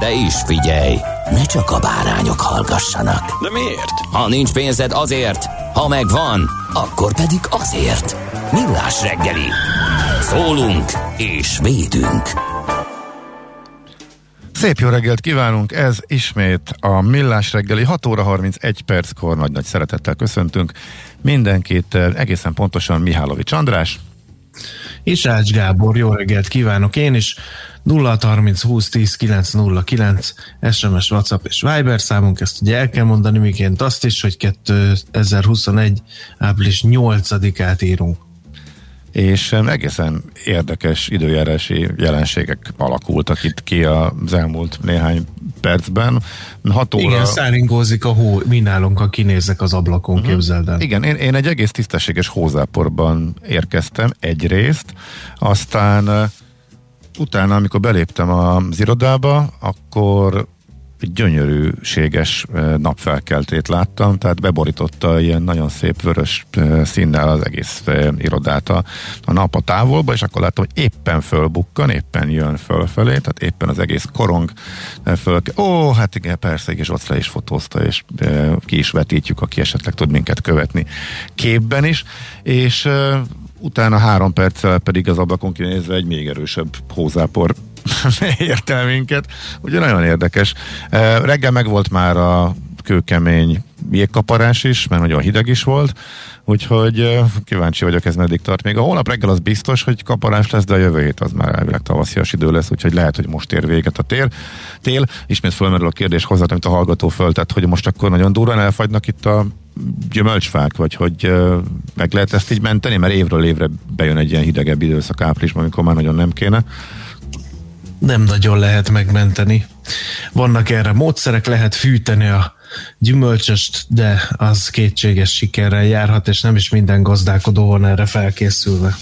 De is figyelj, ne csak a bárányok hallgassanak. De miért? Ha nincs pénzed azért, ha megvan, akkor pedig azért. Millás reggeli. Szólunk és védünk. Szép jó reggelt kívánunk, ez ismét a Millás reggeli 6 óra 31 perckor nagy-nagy szeretettel köszöntünk mindenkit, egészen pontosan Mihálovics András. És Ács Gábor, jó reggelt kívánok én is. 0 30 20 10 909 SMS, WhatsApp és Viber számunk, ezt ugye el kell mondani, miként azt is, hogy 2021 április 8-át írunk. És egészen érdekes időjárási jelenségek alakultak itt ki az elmúlt néhány percben. 6 óra... Igen, száringózik a hó, mi nálunk, ha kinézek az ablakon, uh-huh. képzeld el. Igen, én, én egy egész tisztességes hózáporban érkeztem egyrészt, aztán utána, amikor beléptem az irodába, akkor egy gyönyörűséges napfelkeltét láttam, tehát beborította ilyen nagyon szép vörös színnel az egész irodát a, a nap a távolba, és akkor láttam, hogy éppen fölbukkan, éppen jön fölfelé, tehát éppen az egész korong föl. Ó, hát igen, persze, és ott fel is fotózta, és ki is vetítjük, aki esetleg tud minket követni képben is, és utána három perccel pedig az ablakon kinézve egy még erősebb hózápor érte minket. Ugye nagyon érdekes. Reggel meg volt már a kőkemény jégkaparás is, mert nagyon hideg is volt, úgyhogy kíváncsi vagyok, ez meddig tart. Még a holnap reggel az biztos, hogy kaparás lesz, de a jövő hét az már elvileg tavaszias idő lesz, úgyhogy lehet, hogy most ér véget a tér. tél. Ismét fölmerül a kérdés hozzá, amit a hallgató föltett, hogy most akkor nagyon durván elfagynak itt a gyümölcsfák, vagy hogy meg lehet ezt így menteni, mert évről évre bejön egy ilyen hidegebb időszak áprilisban, amikor már nagyon nem kéne nem nagyon lehet megmenteni. Vannak erre módszerek, lehet fűteni a gyümölcsöst, de az kétséges sikerrel járhat, és nem is minden gazdálkodó van erre felkészülve.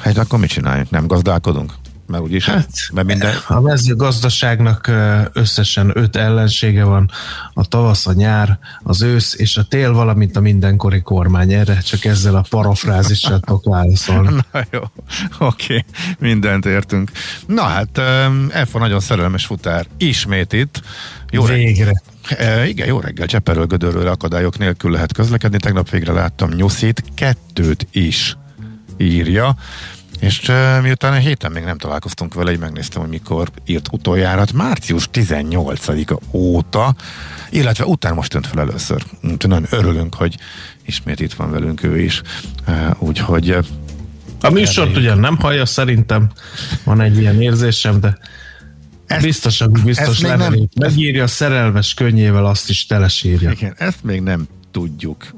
Hát akkor mit csináljunk? Nem gazdálkodunk? Mert úgyis, hát, mert minden... A mezőgazdaságnak összesen öt ellensége van, a tavasz, a nyár, az ősz és a tél, valamint a mindenkori kormány. Erre csak ezzel a parafrázissal tudok válaszolni. Na jó, oké, okay. mindent értünk. Na hát, F a nagyon szerelmes futár ismét itt. Jó Végre. E, igen, jó reggel, Cseperről Gödörről akadályok nélkül lehet közlekedni. Tegnap végre láttam nyuszít, kettőt is írja. És miután a héten még nem találkoztunk vele, így megnéztem, hogy mikor írt utoljára, hát március 18-a óta, illetve utána most tűnt fel először. Úgyhogy nagyon örülünk, hogy ismét itt van velünk ő is. Úgyhogy a műsort ugyan nem hallja, szerintem van egy ilyen érzésem, de ezt, biztosan biztos nem, megírja a szerelmes könnyével, azt is telesírja. Igen, ezt még nem tudjuk.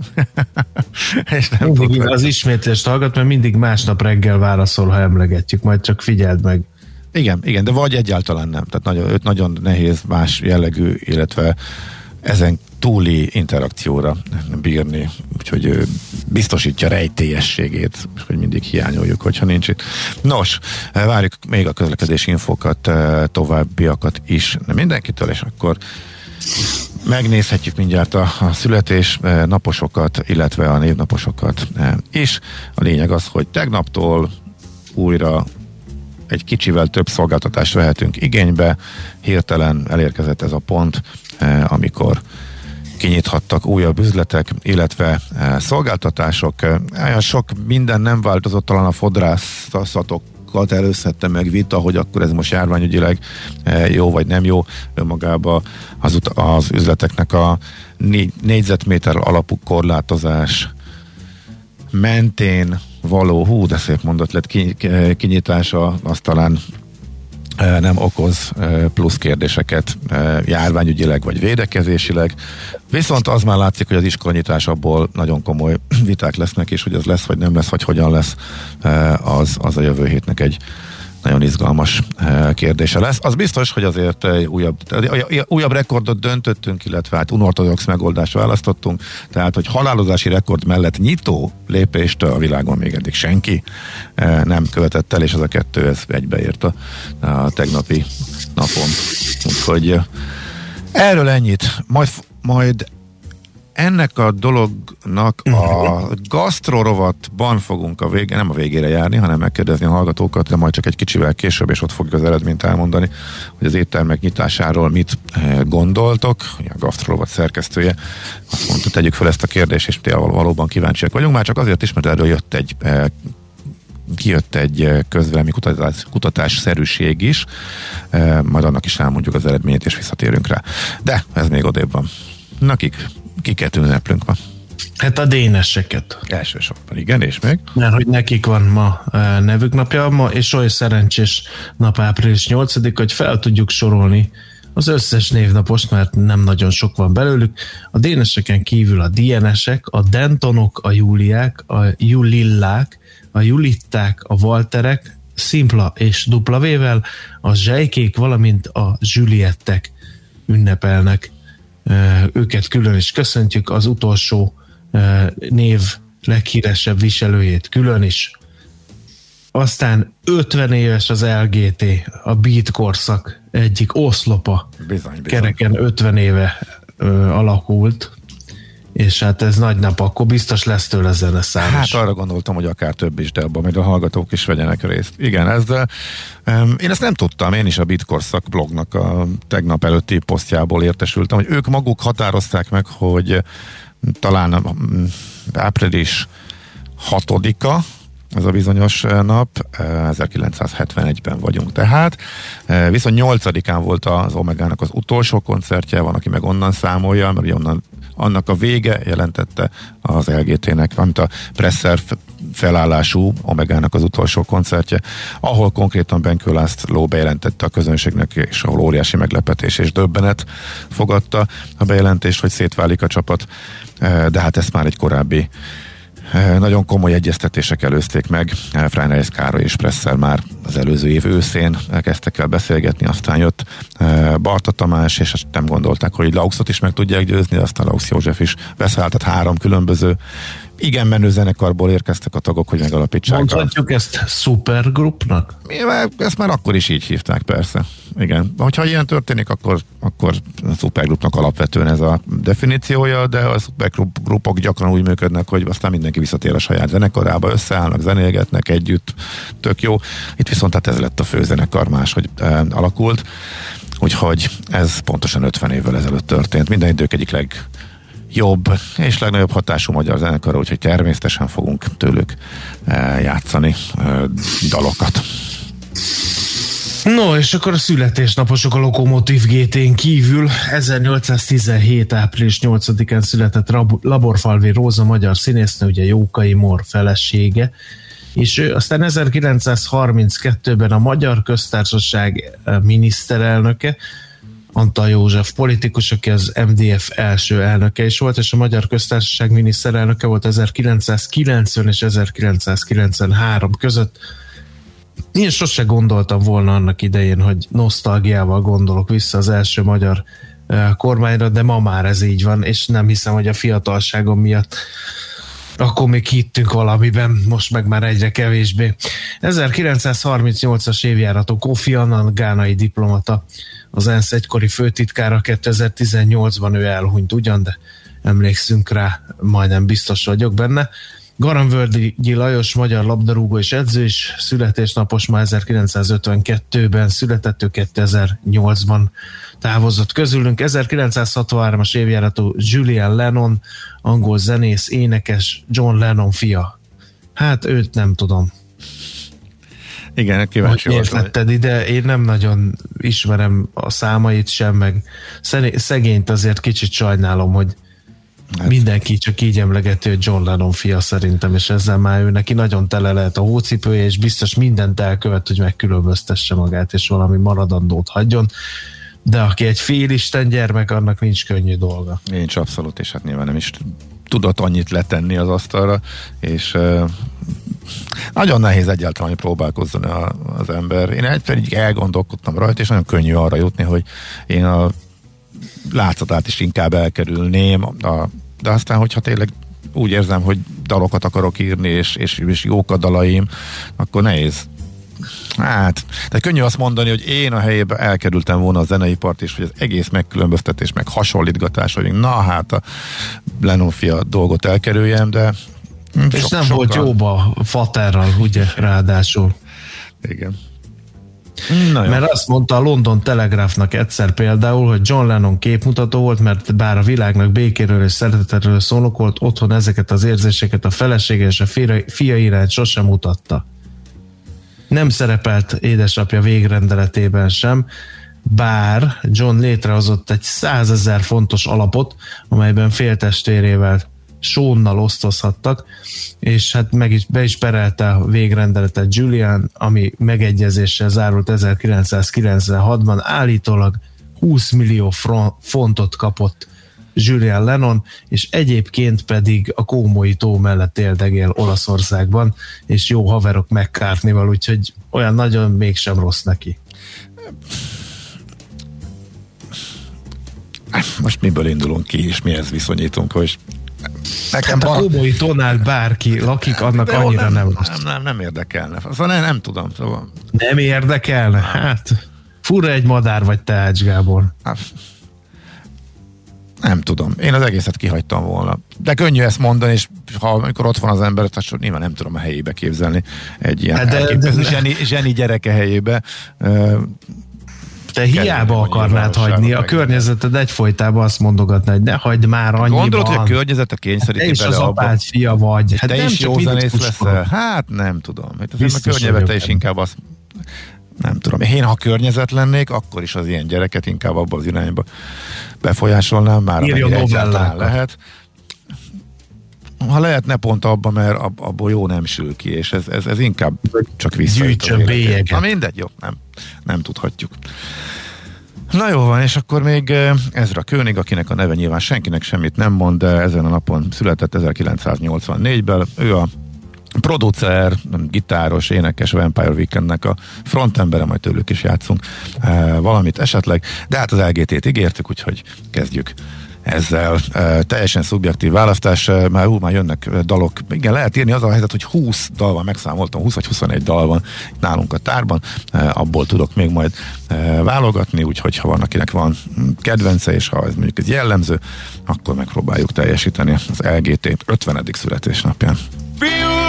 és nem mindig tudjuk. az ismétlést hallgat, mert mindig másnap reggel válaszol, ha emlegetjük, majd csak figyeld meg. Igen, igen, de vagy egyáltalán nem. Tehát nagyon, őt nagyon nehéz más jellegű, illetve ezen túli interakcióra bírni, úgyhogy biztosítja rejtélyességét, hogy mindig hiányoljuk, hogyha nincs itt. Nos, várjuk még a közlekedési infokat, továbbiakat is, nem mindenkitől, és akkor Megnézhetjük mindjárt a, a születés eh, naposokat, illetve a névnaposokat is. A lényeg az, hogy tegnaptól újra egy kicsivel több szolgáltatást vehetünk igénybe. Hirtelen elérkezett ez a pont, eh, amikor kinyithattak újabb üzletek, illetve szolgáltatások. Olyan sok minden nem változott, talán a fodrászatok előszette meg vita, hogy akkor ez most járványügyileg jó vagy nem jó. Önmagában az, az üzleteknek a négyzetméter alapú korlátozás mentén való, hú, de szép mondat lett kinyitása, az talán nem okoz plusz kérdéseket járványügyileg vagy védekezésileg. Viszont az már látszik, hogy az iskolanyitás abból nagyon komoly viták lesznek, és hogy az lesz vagy nem lesz, vagy hogyan lesz, az, az a jövő hétnek egy nagyon izgalmas eh, kérdése lesz. Az biztos, hogy azért eh, újabb, újabb rekordot döntöttünk, illetve hát unortodox megoldást választottunk, tehát hogy halálozási rekord mellett nyitó lépést a világon még eddig senki eh, nem követett el, és az a kettő ez egybeért a, a tegnapi napon. Úgyhogy erről ennyit. Majd, majd ennek a dolognak a gasztrorovatban fogunk a vége, nem a végére járni, hanem megkérdezni a hallgatókat, de majd csak egy kicsivel később, és ott fogjuk az eredményt elmondani, hogy az éttermek nyitásáról mit eh, gondoltok. A gasztrorovat szerkesztője azt mondta, tegyük fel ezt a kérdést, és valóban kíváncsiak vagyunk, már csak azért is, mert erről jött egy eh, kijött egy eh, közvélemény kutatás, kutatás szerűség is, majd annak is elmondjuk az eredményét, és visszatérünk rá. De ez még odébb van. Nakik, kiket ünneplünk ma? Hát a déneseket. Elsősorban, igen, és még? Mert hogy nekik van ma e, nevük napja, ma, és oly szerencsés nap április 8 hogy fel tudjuk sorolni az összes névnapost, mert nem nagyon sok van belőlük. A déneseken kívül a dienesek, a dentonok, a júliák, a julillák, a julitták, a valterek, szimpla és dupla vével, a zsejkék, valamint a zsüliettek ünnepelnek őket külön is köszöntjük, az utolsó név leghíresebb viselőjét külön is. Aztán 50 éves az LGT, a Beat korszak egyik oszlopa. Bizony, bizony. Kereken 50 éve alakult és hát ez nagy nap, akkor biztos lesz tőle zeneszám Hát arra gondoltam, hogy akár több is, de abban majd a hallgatók is vegyenek részt. Igen, ez, um, én ezt nem tudtam, én is a Bitkorszak blognak a tegnap előtti posztjából értesültem, hogy ők maguk határozták meg, hogy talán április hatodika, ez a bizonyos nap, 1971-ben vagyunk tehát. Viszont 8-án volt az Omegának az utolsó koncertje, van, aki meg onnan számolja, mert onnan annak a vége jelentette az LGT-nek, amit a Presser felállású Omegának az utolsó koncertje, ahol konkrétan Benkő László bejelentette a közönségnek, és ahol óriási meglepetés és döbbenet fogadta a bejelentést, hogy szétválik a csapat, eh, de hát ezt már egy korábbi nagyon komoly egyeztetések előzték meg. Eh, Frányreis Károly és Presszer már az előző év őszén kezdtek el beszélgetni, aztán jött eh, Barta Tamás, és nem gondolták, hogy Lauxot is meg tudják győzni, aztán Laux József is beszállt, tehát három különböző igen menő zenekarból érkeztek a tagok, hogy megalapítsák. Mondhatjuk a... ezt supergrupnak? Ezt már akkor is így hívták, persze. Igen. Hogyha ilyen történik, akkor, akkor a supergrupnak alapvetően ez a definíciója, de a supergrupok gyakran úgy működnek, hogy aztán mindenki visszatér a saját zenekarába, összeállnak, zenélgetnek együtt, tök jó. Itt viszont hát ez lett a főzenekar, máshogy e, alakult. Úgyhogy ez pontosan 50 évvel ezelőtt történt. Minden idők egyik leg jobb és legnagyobb hatású magyar zenekar, úgyhogy természetesen fogunk tőlük eh, játszani eh, dalokat. No, és akkor a születésnaposok a Lokomotív GT-n kívül 1817. április 8-án született Laborfalvi Róza magyar színésznő, ugye Jókai Mor felesége, és ő aztán 1932-ben a Magyar Köztársaság eh, miniszterelnöke, Antal József politikus, aki az MDF első elnöke is volt, és a Magyar Köztársaság miniszterelnöke volt 1990 és 1993 között. Én sose gondoltam volna annak idején, hogy nosztalgiával gondolok vissza az első magyar eh, kormányra, de ma már ez így van, és nem hiszem, hogy a fiatalságom miatt akkor még hittünk valamiben, most meg már egyre kevésbé. 1938-as évjáratú Kofi Annan, gánai diplomata, az ENSZ egykori főtitkára 2018-ban ő elhunyt ugyan, de emlékszünk rá, majdnem biztos vagyok benne. Garamvölgyi Lajos, magyar labdarúgó és edző is születésnapos már 1952-ben született, ő 2008-ban távozott közülünk. 1963-as évjáratú Julian Lennon, angol zenész, énekes, John Lennon fia. Hát őt nem tudom. Igen, kíváncsi Hogy miért ide? Én nem nagyon ismerem a számait sem, meg szegényt azért kicsit sajnálom, hogy Hát. Mindenki csak így emlegeti, hogy John Lennon fia szerintem, és ezzel már ő neki nagyon tele lehet a hócipője, és biztos mindent elkövet, hogy megkülönböztesse magát, és valami maradandót hagyjon. De aki egy félisten gyermek, annak nincs könnyű dolga. Nincs abszolút, és hát nyilván nem is tudott annyit letenni az asztalra, és nagyon nehéz egyáltalán, hogy próbálkozzon a, az ember. Én egyszer így elgondolkodtam rajta, és nagyon könnyű arra jutni, hogy én a látszatát is inkább elkerülném, a, de aztán, hogyha tényleg úgy érzem, hogy dalokat akarok írni, és, és, és jók a dalaim, akkor nehéz Hát, de könnyű azt mondani, hogy én a helyébe elkerültem volna a zeneipart, és hogy az egész megkülönböztetés, meg hasonlítgatás, hogy na hát a Lenofia dolgot elkerüljem, de és sok, nem sokkal... volt jóba Faterral, ugye, ráadásul. Igen. Na jó. Mert azt mondta a London Telegraphnak egyszer például, hogy John Lennon képmutató volt, mert bár a világnak békéről és szeretetről szólok volt, otthon ezeket az érzéseket a felesége és a fia, fia iránt sosem mutatta. Nem szerepelt édesapja végrendeletében sem, bár John létrehozott egy százezer fontos alapot, amelyben féltestvérével Sónnal osztozhattak, és hát meg is, be is perelte a végrendeletet Julian, ami megegyezéssel zárult 1996-ban, állítólag 20 millió fontot kapott Julian Lennon, és egyébként pedig a Kómoi tó mellett éldegél Olaszországban, és jó haverok McCartney-val, úgyhogy olyan nagyon mégsem rossz neki. Most miből indulunk ki, és mihez viszonyítunk, hogy Nekem hát a kóboi tonál bárki lakik, annak De annyira nem, nem rossz. Nem, nem, nem érdekelne. Szóval nem, nem tudom. Szóval... Nem érdekelne? Hát fura egy madár vagy te, Ács Gábor. Hát, nem tudom. Én az egészet kihagytam volna. De könnyű ezt mondani, és ha amikor ott van az ember, akkor nyilván nem tudom a helyébe képzelni egy ilyen hát de, de, zseni, zseni gyereke helyébe. Te hiába akarnád hagyni, a környezeted egyfolytában azt mondogatná, hogy ne hagyd már annyiban. Gondolod, hogy a környezetet kényszeríti Te is az apád fia vagy. Hát te nem is jó zenész leszel? Hát nem tudom. Hát az a környezete is inkább azt nem tudom. Én ha környezet lennék, akkor is az ilyen gyereket inkább abba az irányba befolyásolnám, már Írjon egyáltalán lehet. Ha lehetne pont abba, mert abból jó nem sül ki, és ez, ez, ez inkább csak vissza. Na mindegy, jó, nem, nem tudhatjuk. Na jó van, és akkor még eh, Ezra König, akinek a neve nyilván senkinek semmit nem mond, de ezen a napon született 1984-ben. Ő a producer, gitáros, énekes Vampire Weekendnek a frontembere, majd tőlük is játszunk e, valamit esetleg, de hát az LGT-t ígértük, úgyhogy kezdjük ezzel e, teljesen szubjektív választás, e, már, ú, már jönnek dalok, igen, lehet írni az a helyzet, hogy 20 dal van, megszámoltam, 20 vagy 21 dal van nálunk a tárban, e, abból tudok még majd e, válogatni, úgyhogy ha van, akinek van kedvence, és ha ez mondjuk egy jellemző, akkor megpróbáljuk teljesíteni az LGT 50. születésnapján. Fiú!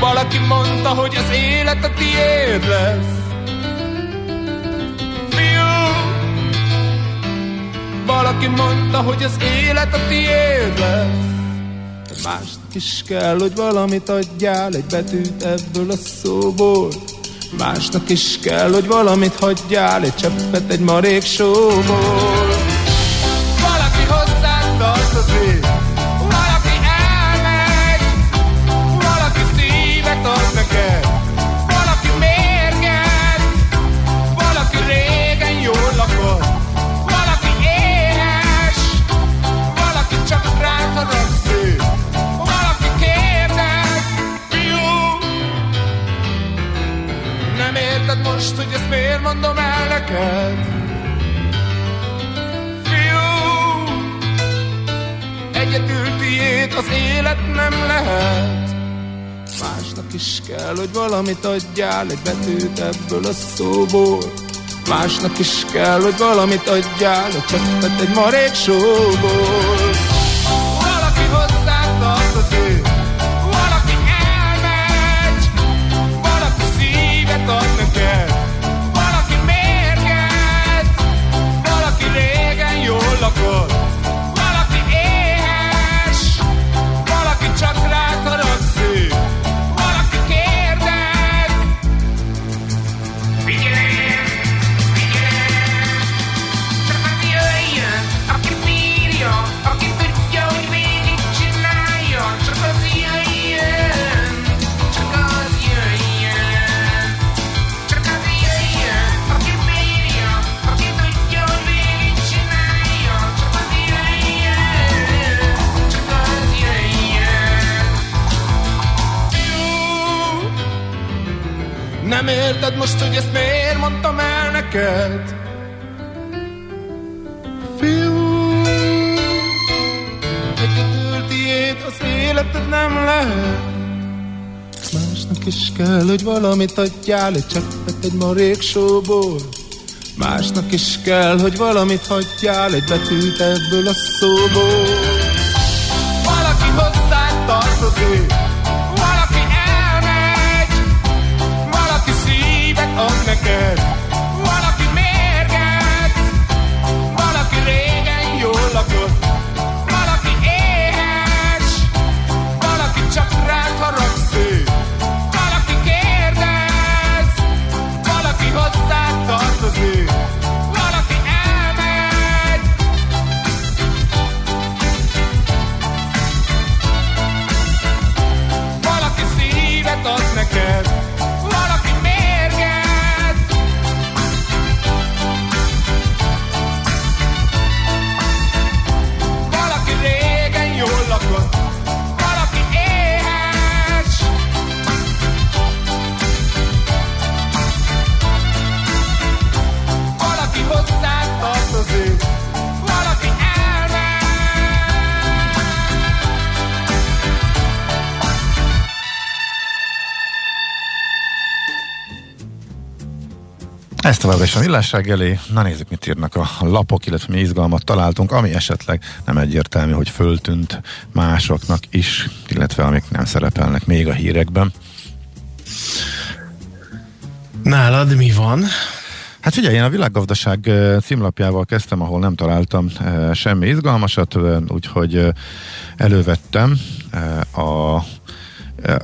Valaki mondta, hogy az élet a tiéd lesz. Fiú! Valaki mondta, hogy az élet a tiéd lesz. Másnak is kell, hogy valamit adjál, egy betűt ebből a szóból. Másnak is kell, hogy valamit hagyjál, egy cseppet egy marék sóból. Valaki hozzá tartozik, neked? Fiú, egyedül tiéd az élet nem lehet. Másnak is kell, hogy valamit adjál, egy betűt ebből a szóból. Másnak is kell, hogy valamit adjál, egy cseppet egy marék sóból. valaki érted most, hogy ezt miért mondtam el neked? Fiú, egyedül tiéd az életed nem lehet. Másnak is kell, hogy valamit adjál, egy cseppet egy marék sóból. Másnak is kell, hogy valamit hagyjál, egy betűt ebből a szóból. Továbbra is a millásság elé. Na nézzük, mit írnak a lapok, illetve mi izgalmat találtunk, ami esetleg nem egyértelmű, hogy föltűnt másoknak is, illetve amik nem szerepelnek még a hírekben. Nálad mi van? Hát figyelj, én a világgazdaság címlapjával kezdtem, ahol nem találtam semmi izgalmasat, úgyhogy elővettem a,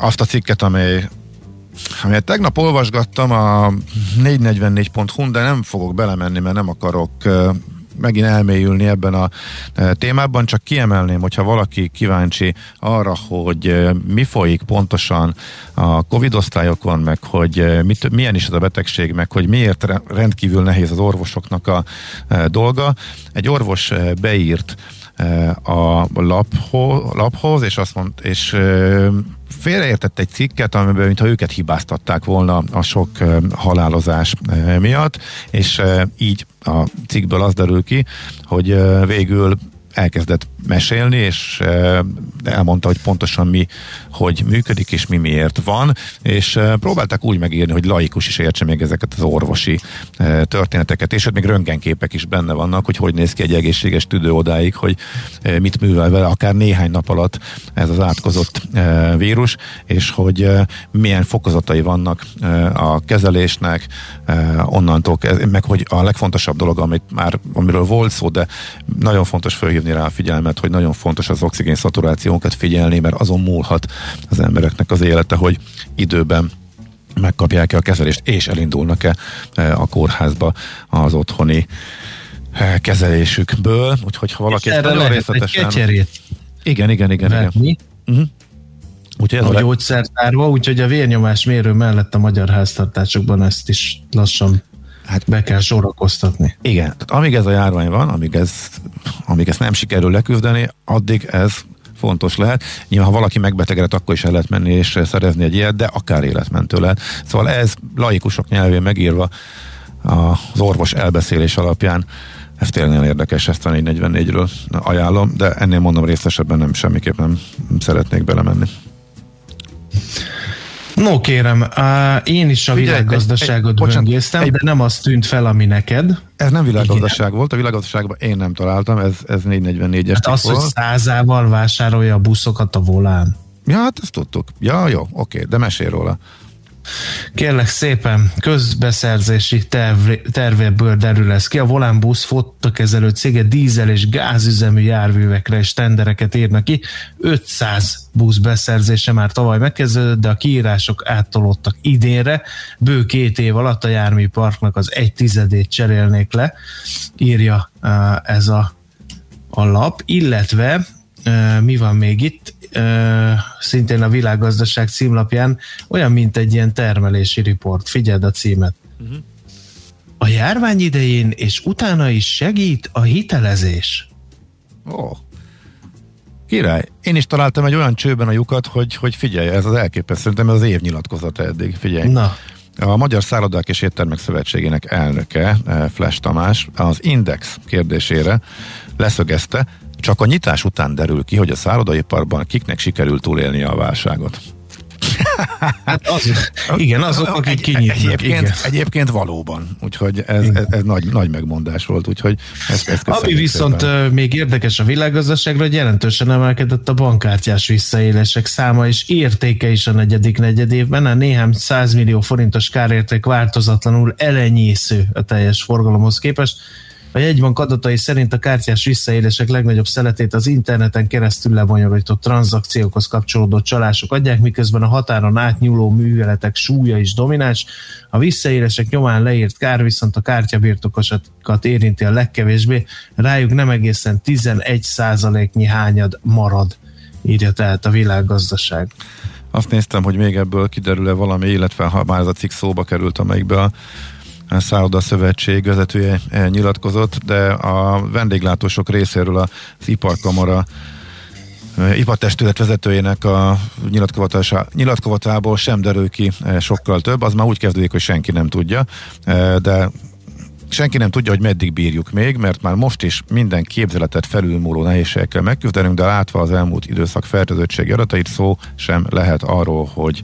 azt a cikket, amely amelyet tegnap olvasgattam a 444.hu, de nem fogok belemenni, mert nem akarok megint elmélyülni ebben a témában, csak kiemelném, hogyha valaki kíváncsi arra, hogy mi folyik pontosan a Covid osztályokon, meg hogy mit, milyen is ez a betegség, meg hogy miért re- rendkívül nehéz az orvosoknak a dolga. Egy orvos beírt a lapho, laphoz, és azt mondta, és félreértett egy cikket, amiben mintha őket hibáztatták volna a sok halálozás miatt, és így a cikkből az derül ki, hogy végül elkezdett mesélni, és elmondta, hogy pontosan mi, hogy működik, és mi miért van, és próbálták úgy megírni, hogy laikus is értse még ezeket az orvosi történeteket, és ott még röntgenképek is benne vannak, hogy hogy néz ki egy egészséges tüdő odáig, hogy mit művel vele, akár néhány nap alatt ez az átkozott vírus, és hogy milyen fokozatai vannak a kezelésnek, onnantól, meg hogy a legfontosabb dolog, amit már, amiről volt szó, de nagyon fontos felhívni rá a figyelmet, hogy nagyon fontos az oxigén szaturációnkat figyelni, mert azon múlhat az embereknek az élete, hogy időben megkapják-e a kezelést, és elindulnak-e eh, a kórházba az otthoni eh, kezelésükből. Úgyhogy ha valaki ezt nagyon részletesen... Igen, igen, igen, igen. venni Úgyhogy ez a gyógyszertárba, úgyhogy a vérnyomás mérő mellett a magyar háztartásokban ezt is lassan Hát be kell sorakoztatni. Igen, tehát amíg ez a járvány van, amíg, ez, amíg ezt nem sikerül leküzdeni, addig ez fontos lehet. Nyilván, ha valaki megbetegedett, akkor is el lehet menni és szerezni egy ilyet, de akár életmentő lehet. Szóval ez laikusok nyelvén megírva az orvos elbeszélés alapján ez tényleg érdekes, ezt a 444-ről ajánlom, de ennél mondom részesebben nem semmiképp nem szeretnék belemenni. No kérem, á, én is a Figyelj, világgazdaságot egy- egy- böngésztem, egy- de nem az tűnt fel, ami neked. Ez nem világgazdaság volt, a világgazdaságban én nem találtam, ez, ez 444-es Hát az, hogy volt. százával vásárolja a buszokat a volán. Ja, hát ezt tudtuk. Ja, jó, oké, de mesél róla. Kérlek szépen, közbeszerzési terv, tervéből derül ez ki. A Volán busz fotokezelő cége dízel és gázüzemű járművekre és tendereket írnak ki. 500 busz beszerzése már tavaly megkezdődött, de a kiírások áttolódtak idénre. Bő két év alatt a járműparknak az egy tizedét cserélnék le, írja uh, ez a, a lap, illetve uh, mi van még itt? Szintén a világgazdaság címlapján olyan, mint egy ilyen termelési riport. Figyeld a címet. Uh-huh. A járvány idején és utána is segít a hitelezés. Ó. Király. Én is találtam egy olyan csőben a lyukat, hogy, hogy figyelj, ez az elképesztő, szerintem ez az év nyilatkozata eddig, figyelj. Na, A Magyar Szállodák és Éttermek Szövetségének elnöke, eh, Flash Tamás, az Index kérdésére leszögezte, csak a nyitás után derül ki, hogy a szállodaiparban kiknek sikerült túlélni a válságot. hát az, igen, azok, akik Egy- kinyitnak. Egyébként, Igen. egyébként valóban, úgyhogy ez, ez, ez nagy, nagy megmondás volt, úgyhogy ezt, ezt Ami viszont szépen. még érdekes a világgazdaságra, hogy jelentősen emelkedett a bankkártyás visszaélések száma és értéke is a negyedik negyedévben. A néhány 100 millió forintos kárérték változatlanul elenyésző a teljes forgalomhoz képest. A jegybank adatai szerint a kártyás visszaélések legnagyobb szeletét az interneten keresztül lebonyolított tranzakciókhoz kapcsolódó csalások adják, miközben a határon átnyúló műveletek súlya is domináns. A visszaélések nyomán leírt kár viszont a kártyabirtokosokat érinti a legkevésbé, rájuk nem egészen 11 százaléknyi hányad marad, írja tehát a világgazdaság. Azt néztem, hogy még ebből kiderül-e valami, illetve ha már ez a cikk szóba került, amelyikbe a a Szálloda Szövetség vezetője eh, nyilatkozott, de a vendéglátósok részéről az Iparkamara eh, ipartestület vezetőjének a nyilatkozatából sem derül ki eh, sokkal több, az már úgy kezdődik, hogy senki nem tudja, de senki nem tudja, hogy meddig bírjuk még, mert már most is minden képzeletet felülmúló nehézségekkel megküzdenünk, de látva az elmúlt időszak fertőzöttségi adatait, szó sem lehet arról, hogy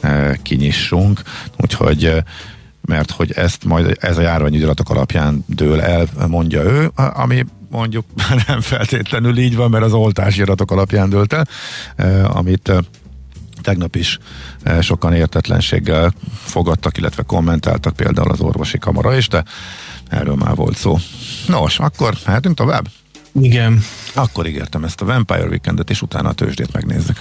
e, kinyissunk, úgyhogy e, mert hogy ezt majd ez a járványi adatok alapján dől el, mondja ő, ami mondjuk nem feltétlenül így van, mert az oltási adatok alapján dőlt el, e, amit e, tegnap is eh, sokan értetlenséggel fogadtak, illetve kommentáltak például az orvosi kamara is, de erről már volt szó. Nos, akkor mehetünk tovább? Igen, Akkor ígértem ezt a Vampire Weekendet, és utána a tőzsdét megnézzük.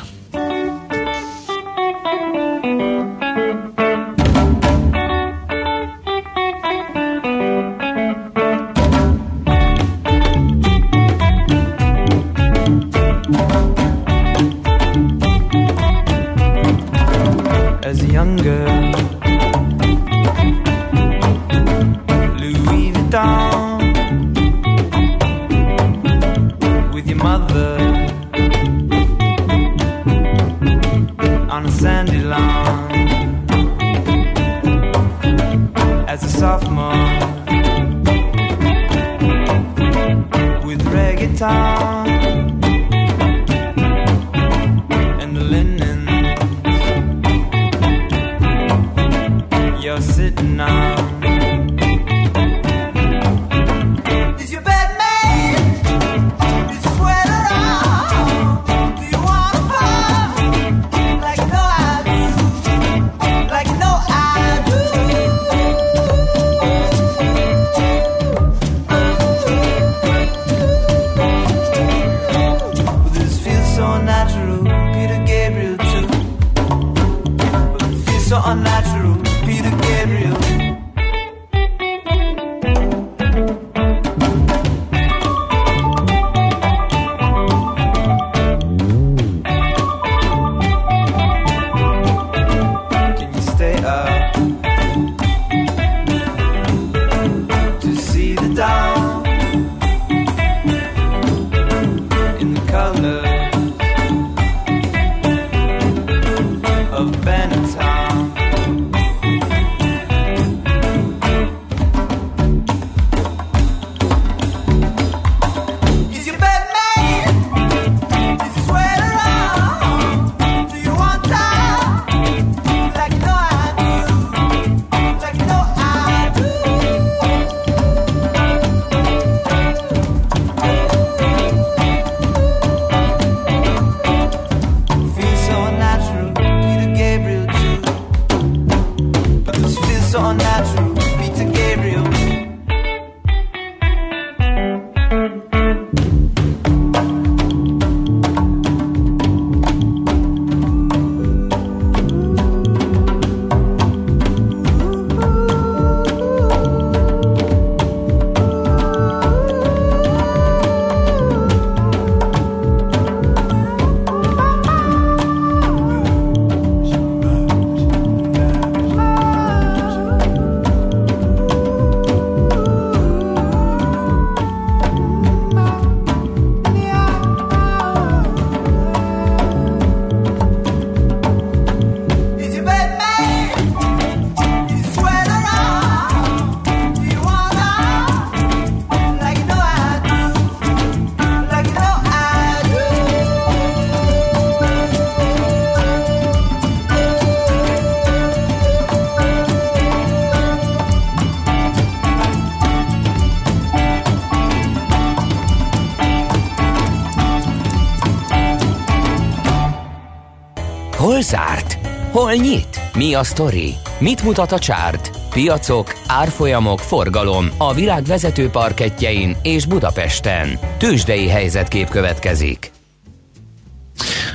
Hol nyit? Mi a sztori? Mit mutat a csárt? Piacok, árfolyamok, forgalom a világ vezető parketjein és Budapesten. Tősdei helyzetkép következik.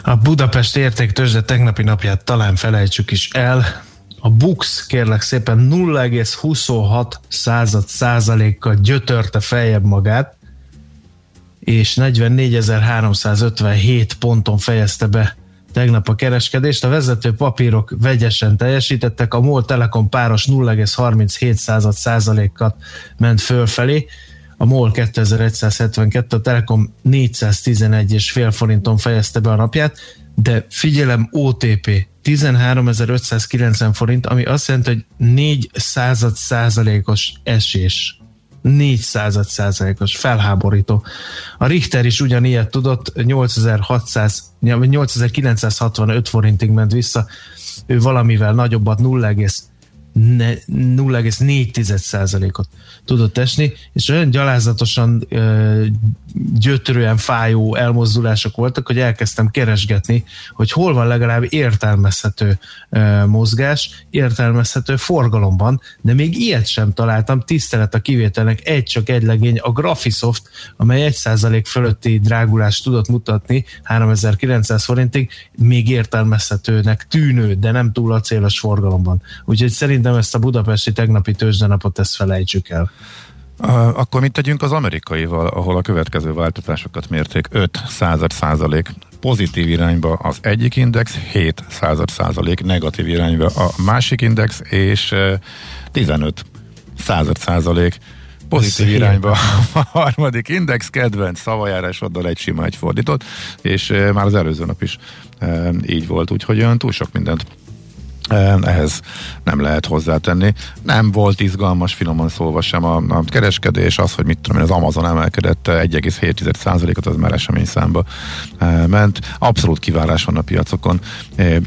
A Budapest értéktőzsde tegnapi napját talán felejtsük is el. A Bux kérlek szépen 0,26 század százalékkal gyötörte feljebb magát, és 44.357 ponton fejezte be tegnap a kereskedést. A vezető papírok vegyesen teljesítettek, a MOL Telekom páros 0,37 század százalékat ment fölfelé, a MOL 2172, a Telekom 411 és fél forinton fejezte be a napját, de figyelem OTP 13.590 forint, ami azt jelenti, hogy 4 század százalékos esés. 4 század százalékos, felháborító. A Richter is ugyanilyet tudott, 8600, 8965 forintig ment vissza, ő valamivel nagyobbat 0,4%-ot tudott esni, és olyan gyalázatosan gyötrően fájó elmozdulások voltak, hogy elkezdtem keresgetni, hogy hol van legalább értelmezhető mozgás, értelmezhető forgalomban, de még ilyet sem találtam, tisztelet a kivételnek, egy csak egy legény, a Graphisoft, amely 1% fölötti drágulást tudott mutatni 3900 forintig, még értelmezhetőnek tűnő, de nem túl a célos forgalomban. Úgyhogy szerintem ezt a budapesti tegnapi tőzsdenapot ezt felejtsük el. Akkor mit tegyünk az amerikaival, ahol a következő változásokat mérték? 5 század százalék pozitív irányba az egyik index, 7 század százalék negatív irányba a másik index, és uh, 15 század százalék pozitív irányba a harmadik index, kedvenc szavajárásoddal egy sima, egy fordított, és már az előző nap is így volt, úgyhogy olyan túl sok mindent ehhez nem lehet hozzátenni. Nem volt izgalmas, finoman szólva sem a, a kereskedés, az, hogy mit tudom én, az Amazon emelkedett 1,7%-ot, az már esemény számba ment. Abszolút kiválás van a piacokon,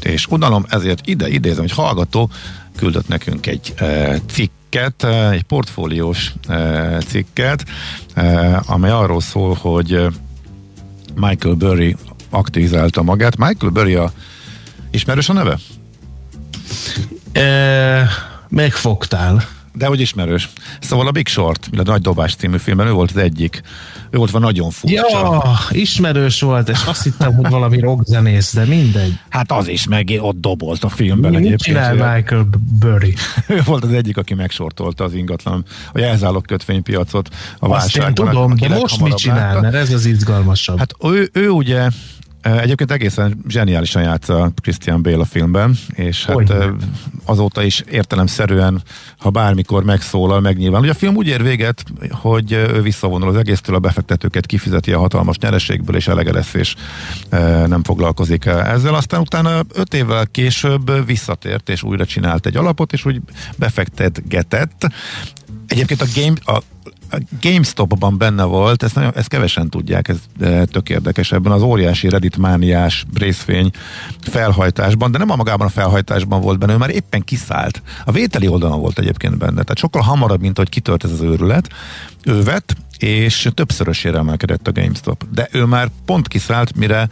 és unalom, ezért ide idézem, hogy hallgató küldött nekünk egy cikket, egy portfóliós cikket, amely arról szól, hogy Michael Burry aktivizálta magát. Michael Burry a ismerős a neve? E, megfogtál. De hogy ismerős. Szóval a Big Short, a Nagy Dobás című filmben ő volt az egyik. Ő volt van nagyon furcsa. Ja, ismerős volt, és azt hittem, hogy valami rockzenész, de mindegy. Hát az is meg ott dobolt a filmben Mi, egyébként. csinál Michael Burry? Ő volt az egyik, aki megsortolta az ingatlan, a jelzálog kötvénypiacot a Azt én válságban. tudom, aki de most mit csinál, látta. mert ez az izgalmasabb. Hát ő, ő ugye Egyébként egészen zseniálisan játsza Christian Bale a filmben, és hát eh, azóta is értelemszerűen, ha bármikor megszólal, megnyilván. Ugye a film úgy ér véget, hogy ő visszavonul az egésztől, a befektetőket kifizeti a hatalmas nyereségből, és elege lesz, és nem foglalkozik ezzel. Aztán utána öt évvel később visszatért, és újra csinált egy alapot, és úgy befektetgetett. Egyébként a game, a, a GameStop-ban benne volt, ezt, nagyon, ezt kevesen tudják, ez e, tök érdekes ebben az óriási Reddit mániás részvény felhajtásban, de nem a magában a felhajtásban volt benne, ő már éppen kiszállt. A vételi oldalon volt egyébként benne, tehát sokkal hamarabb, mint hogy kitört ez az őrület. Ő vett, és többszörösére emelkedett a GameStop. De ő már pont kiszállt, mire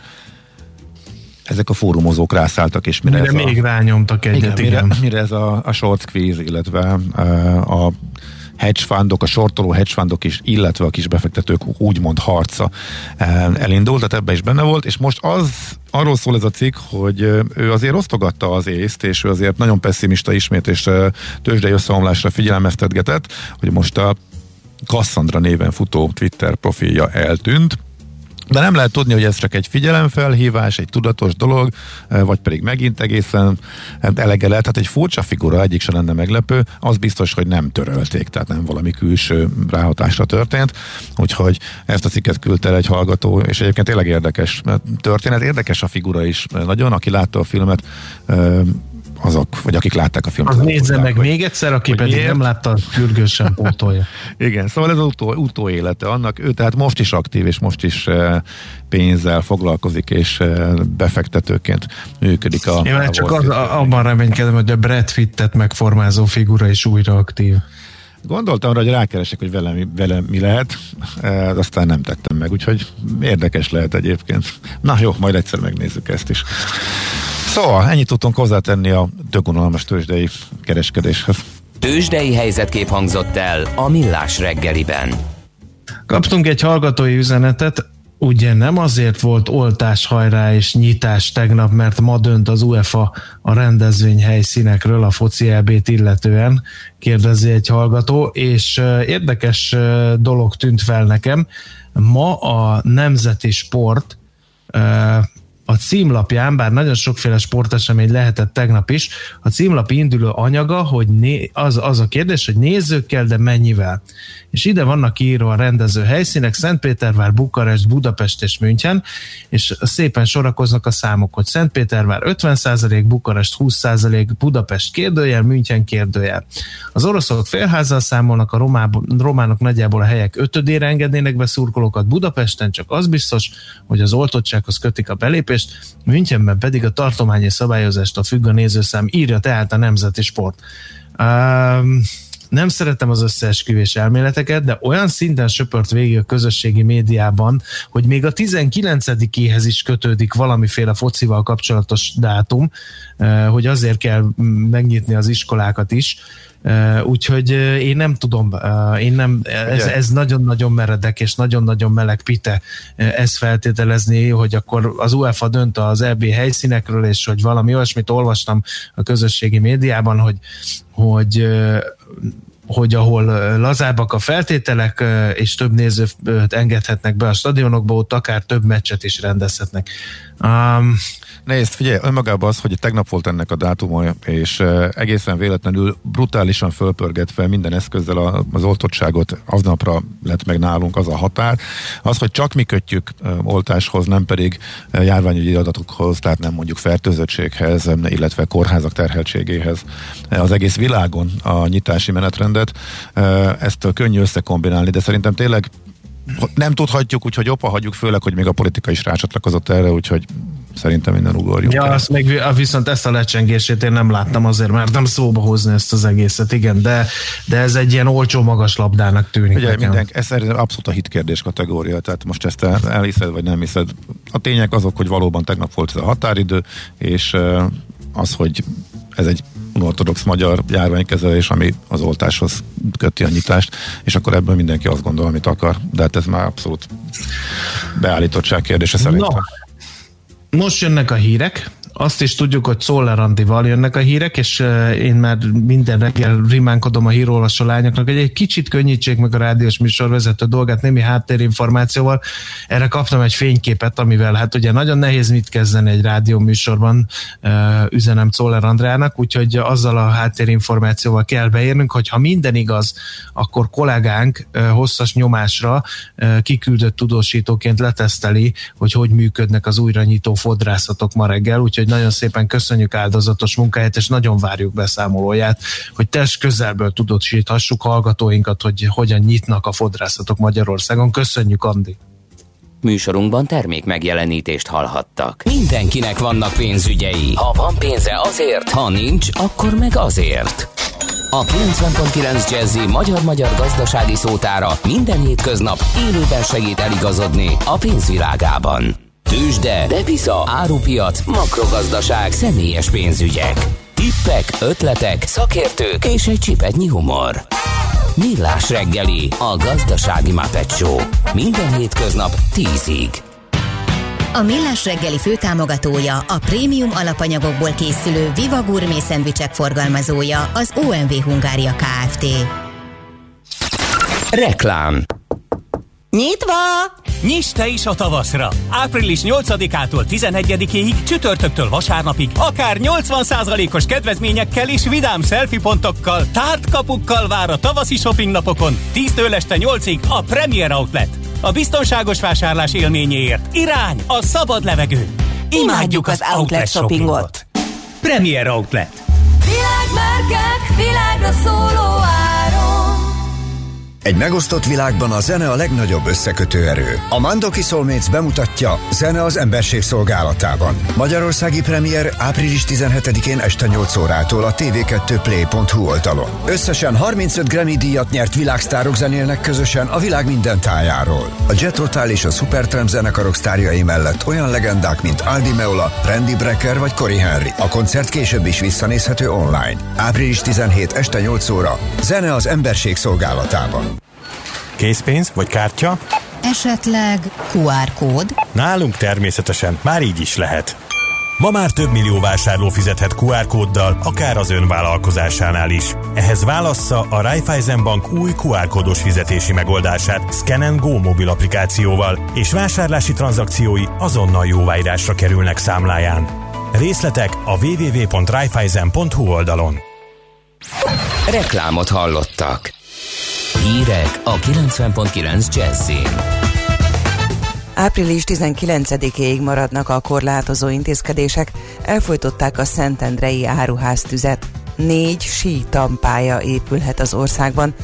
ezek a fórumozók rászálltak, és mire, Mire ez még a, rányomtak egyet, igen, igen. Mire, mire ez a, a short squeeze, illetve uh, a hedge fundok, a sortoló hedge fundok is, illetve a kis befektetők úgymond harca uh, elindult, tehát ebbe is benne volt, és most az arról szól ez a cikk, hogy uh, ő azért osztogatta az észt, és ő azért nagyon pessimista ismét, és uh, tőzsdei összeomlásra figyelmeztetgetett, hogy most a Cassandra néven futó Twitter profilja eltűnt, de nem lehet tudni, hogy ez csak egy figyelemfelhívás, egy tudatos dolog, vagy pedig megint egészen eh, elege lehet. Tehát egy furcsa figura, egyik se lenne meglepő, az biztos, hogy nem törölték, tehát nem valami külső ráhatásra történt. Úgyhogy ezt a cikket küldte el egy hallgató, és egyébként tényleg érdekes történet. Érdekes a figura is nagyon, aki látta a filmet, azok, vagy akik látták a filmet. Az nézze meg hogy- még egyszer, aki pedig miért. nem látta, sürgősen pótolja. Igen, szóval ez az utó, utóélete annak, ő tehát most is aktív, és most is e, pénzzel foglalkozik, és e, befektetőként működik a Én már csak az, abban reménykedem, hogy a Brad Pittet megformázó figura is újra aktív. Gondoltam arra, hogy rákeresek, hogy vele, mi- vele mi lehet, e, aztán nem tettem meg, úgyhogy érdekes lehet egyébként. Na jó, majd egyszer megnézzük ezt is. Szóval ennyit tudtunk hozzátenni a dögunalmas tőzsdei kereskedéshez. Tőzsdei helyzetkép hangzott el a Millás reggeliben. Kaptunk egy hallgatói üzenetet, ugye nem azért volt oltás hajrá és nyitás tegnap, mert ma dönt az UEFA a rendezvény helyszínekről a foci EB-t illetően, kérdezi egy hallgató, és érdekes dolog tűnt fel nekem. Ma a Nemzeti Sport a címlapján, bár nagyon sokféle sportesemény lehetett tegnap is, a címlap induló anyaga, hogy né, az, az a kérdés, hogy nézőkkel, de mennyivel. És ide vannak írva a rendező helyszínek, Szentpétervár, Bukarest, Budapest és München, és szépen sorakoznak a számok, hogy Szentpétervár 50%, Bukarest 20%, Budapest kérdőjel, München kérdőjel. Az oroszok félházzal számolnak, a romáb, románok nagyjából a helyek ötödére engednének be szurkolókat, Budapesten csak az biztos, hogy az oltottsághoz kötik a belépést, Münchenben pedig a tartományi szabályozástól függ a nézőszám, írja tehát a Nemzeti Sport. Um, nem szeretem az összeesküvés elméleteket, de olyan szinten söpört végig a közösségi médiában, hogy még a 19-éhez is kötődik valamiféle focival kapcsolatos dátum, eh, hogy azért kell megnyitni az iskolákat is. Úgyhogy én nem tudom, én nem, ez, ez nagyon-nagyon meredek és nagyon-nagyon meleg pite ezt feltételezni, hogy akkor az UEFA dönt az EB helyszínekről, és hogy valami olyasmit olvastam a közösségi médiában, hogy, hogy hogy ahol lazábbak a feltételek, és több nézőt engedhetnek be a stadionokba, ott akár több meccset is rendezhetnek. Um, Nézd, figyelj, önmagában az, hogy tegnap volt ennek a dátuma, és egészen véletlenül brutálisan fölpörgetve minden eszközzel az oltottságot, aznapra lett meg nálunk az a határ. Az, hogy csak mi kötjük oltáshoz, nem pedig járványügyi adatokhoz, tehát nem mondjuk fertőzöttséghez, illetve kórházak terheltségéhez. Az egész világon a nyitási menetrendet, ezt könnyű összekombinálni, de szerintem tényleg nem tudhatjuk, úgyhogy opa hagyjuk, főleg, hogy még a politika is rácsatlakozott erre, úgyhogy szerintem minden ugorjunk. Ja, el. azt még, vi- viszont ezt a lecsengését én nem láttam azért, mert nem szóba hozni ezt az egészet, igen, de, de ez egy ilyen olcsó magas labdának tűnik Ugye nekem. minden, ez szerintem abszolút a hitkérdés kategória, tehát most ezt el- elhiszed, vagy nem hiszed. A tények azok, hogy valóban tegnap volt ez a határidő, és az, hogy ez egy ortodox magyar járványkezelés, ami az oltáshoz köti a nyitást, és akkor ebből mindenki azt gondol, amit akar, de hát ez már abszolút beállítottság kérdése szerintem. Na, most jönnek a hírek, azt is tudjuk, hogy Szoller Andival jönnek a hírek, és én már minden reggel rimánkodom a hírolvasó lányoknak, hogy egy kicsit könnyítsék meg a rádiós műsorvezető dolgát némi háttérinformációval. Erre kaptam egy fényképet, amivel hát ugye nagyon nehéz mit kezdeni egy rádió műsorban, üzenem Szoller Andrának, úgyhogy azzal a háttérinformációval kell beérnünk, hogy ha minden igaz, akkor kollégánk hosszas nyomásra kiküldött tudósítóként leteszteli, hogy hogy működnek az újra nyitó fodrászatok ma reggel, úgyhogy nagyon szépen köszönjük áldozatos munkáját, és nagyon várjuk beszámolóját, hogy test közelből tudósíthassuk hallgatóinkat, hogy hogyan nyitnak a fodrászatok Magyarországon. Köszönjük, Andi! Műsorunkban termék megjelenítést hallhattak. Mindenkinek vannak pénzügyei. Ha van pénze azért, ha nincs, akkor meg azért. A 90.9 Jazzy magyar-magyar gazdasági szótára minden hétköznap élőben segít eligazodni a pénzvilágában. Tőzsde, depisza, árupiac, makrogazdaság, személyes pénzügyek. Tippek, ötletek, szakértők és egy csipetnyi humor. Millás reggeli, a gazdasági Muppet Show. Minden hétköznap 10-ig. A Millás reggeli főtámogatója, a prémium alapanyagokból készülő Viva Gourmet szendvicsek forgalmazója, az OMV Hungária Kft. Reklám Nyitva! Nyiss te is a tavaszra! Április 8-ától 11-ig csütörtöktől vasárnapig akár 80%-os kedvezményekkel és vidám selfie pontokkal, tártkapukkal vár a tavaszi shopping napokon 10-től este 8-ig a Premier Outlet. A biztonságos vásárlás élményéért irány a szabad levegő. Imádjuk az outlet shoppingot. Premier Outlet. 'Világmárkák, világra szóló áron. Egy megosztott világban a zene a legnagyobb összekötő erő. A Mandoki Soulmates bemutatja Zene az emberség szolgálatában. Magyarországi premier április 17-én este 8 órától a tv2play.hu oldalon. Összesen 35 Grammy díjat nyert világsztárok zenélnek közösen a világ minden tájáról. A Jet Rotal és a Supertramp zenekarok sztárjai mellett olyan legendák, mint Aldi Meola, Randy Brecker vagy Cory Henry. A koncert később is visszanézhető online. Április 17 este 8 óra. Zene az emberség szolgálatában. Készpénz vagy kártya? Esetleg QR kód? Nálunk természetesen már így is lehet. Ma már több millió vásárló fizethet QR kóddal, akár az ön vállalkozásánál is. Ehhez válassza a Raiffeisen Bank új QR kódos fizetési megoldását Scan Go mobil applikációval, és vásárlási tranzakciói azonnal jóváírásra kerülnek számláján. Részletek a www.raiffeisen.hu oldalon. Reklámot hallottak. Hírek a 90.9 Jazzin. Április 19-ig maradnak a korlátozó intézkedések, elfolytották a Szentendrei áruháztüzet. Négy sítampája épülhet az országban.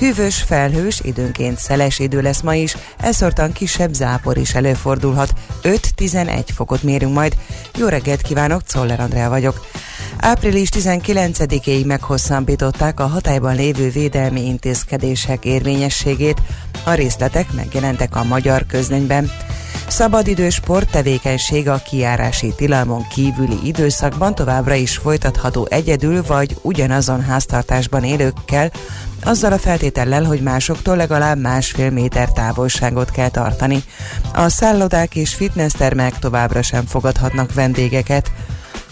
Hűvös, felhős, időnként szeles idő lesz ma is, elszortan kisebb zápor is előfordulhat. 5-11 fokot mérünk majd. Jó reggelt kívánok, Czoller Andrea vagyok. Április 19-ig meghosszabbították a hatályban lévő védelmi intézkedések érvényességét. A részletek megjelentek a magyar közlönyben. Szabadidő sporttevékenység a kiárási tilalmon kívüli időszakban továbbra is folytatható egyedül vagy ugyanazon háztartásban élőkkel, azzal a feltétellel, hogy másoktól legalább másfél méter távolságot kell tartani. A szállodák és fitnesstermek továbbra sem fogadhatnak vendégeket.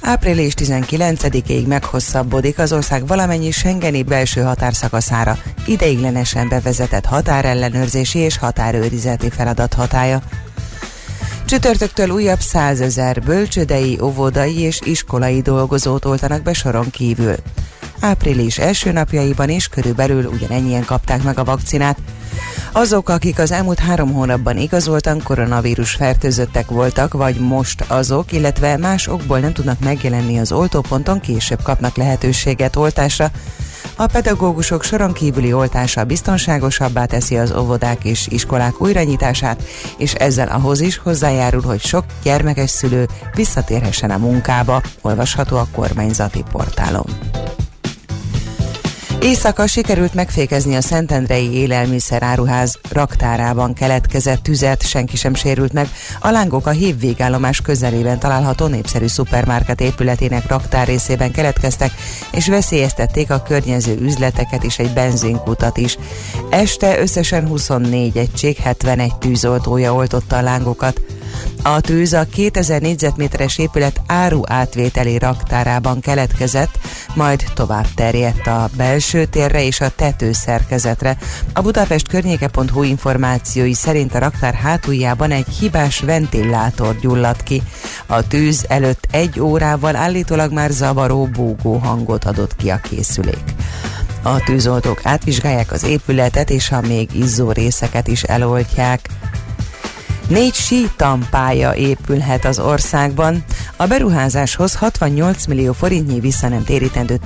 Április 19-ig meghosszabbodik az ország valamennyi Schengeni belső határszakaszára ideiglenesen bevezetett határellenőrzési és határőrizeti feladat hatája. Csütörtöktől újabb százezer bölcsödei, óvodai és iskolai dolgozót oltanak be soron kívül. Április első napjaiban is körülbelül ugyanennyien kapták meg a vakcinát. Azok, akik az elmúlt három hónapban igazoltan koronavírus fertőzöttek voltak, vagy most azok, illetve más okból nem tudnak megjelenni az oltóponton, később kapnak lehetőséget oltásra. A pedagógusok soron kívüli oltása biztonságosabbá teszi az óvodák és iskolák újranyitását, és ezzel ahhoz is hozzájárul, hogy sok gyermekes szülő visszatérhessen a munkába, olvasható a kormányzati portálon. Éjszaka sikerült megfékezni a Szentendrei élelmiszeráruház raktárában keletkezett tüzet, senki sem sérült meg. A lángok a hívvégállomás közelében található népszerű szupermarket épületének raktár részében keletkeztek, és veszélyeztették a környező üzleteket és egy benzinkutat is. Este összesen 24 egység, 71 tűzoltója oltotta a lángokat. A tűz a 2000 négyzetméteres épület áru átvételi raktárában keletkezett, majd tovább terjedt a belső térre és a tetőszerkezetre. A Budapest környéke.hu információi szerint a raktár hátuljában egy hibás ventilátor gyulladt ki. A tűz előtt egy órával állítólag már zavaró búgó hangot adott ki a készülék. A tűzoltók átvizsgálják az épületet és a még izzó részeket is eloltják. Négy sítampája épülhet az országban. A beruházáshoz 68 millió forintnyi visszanem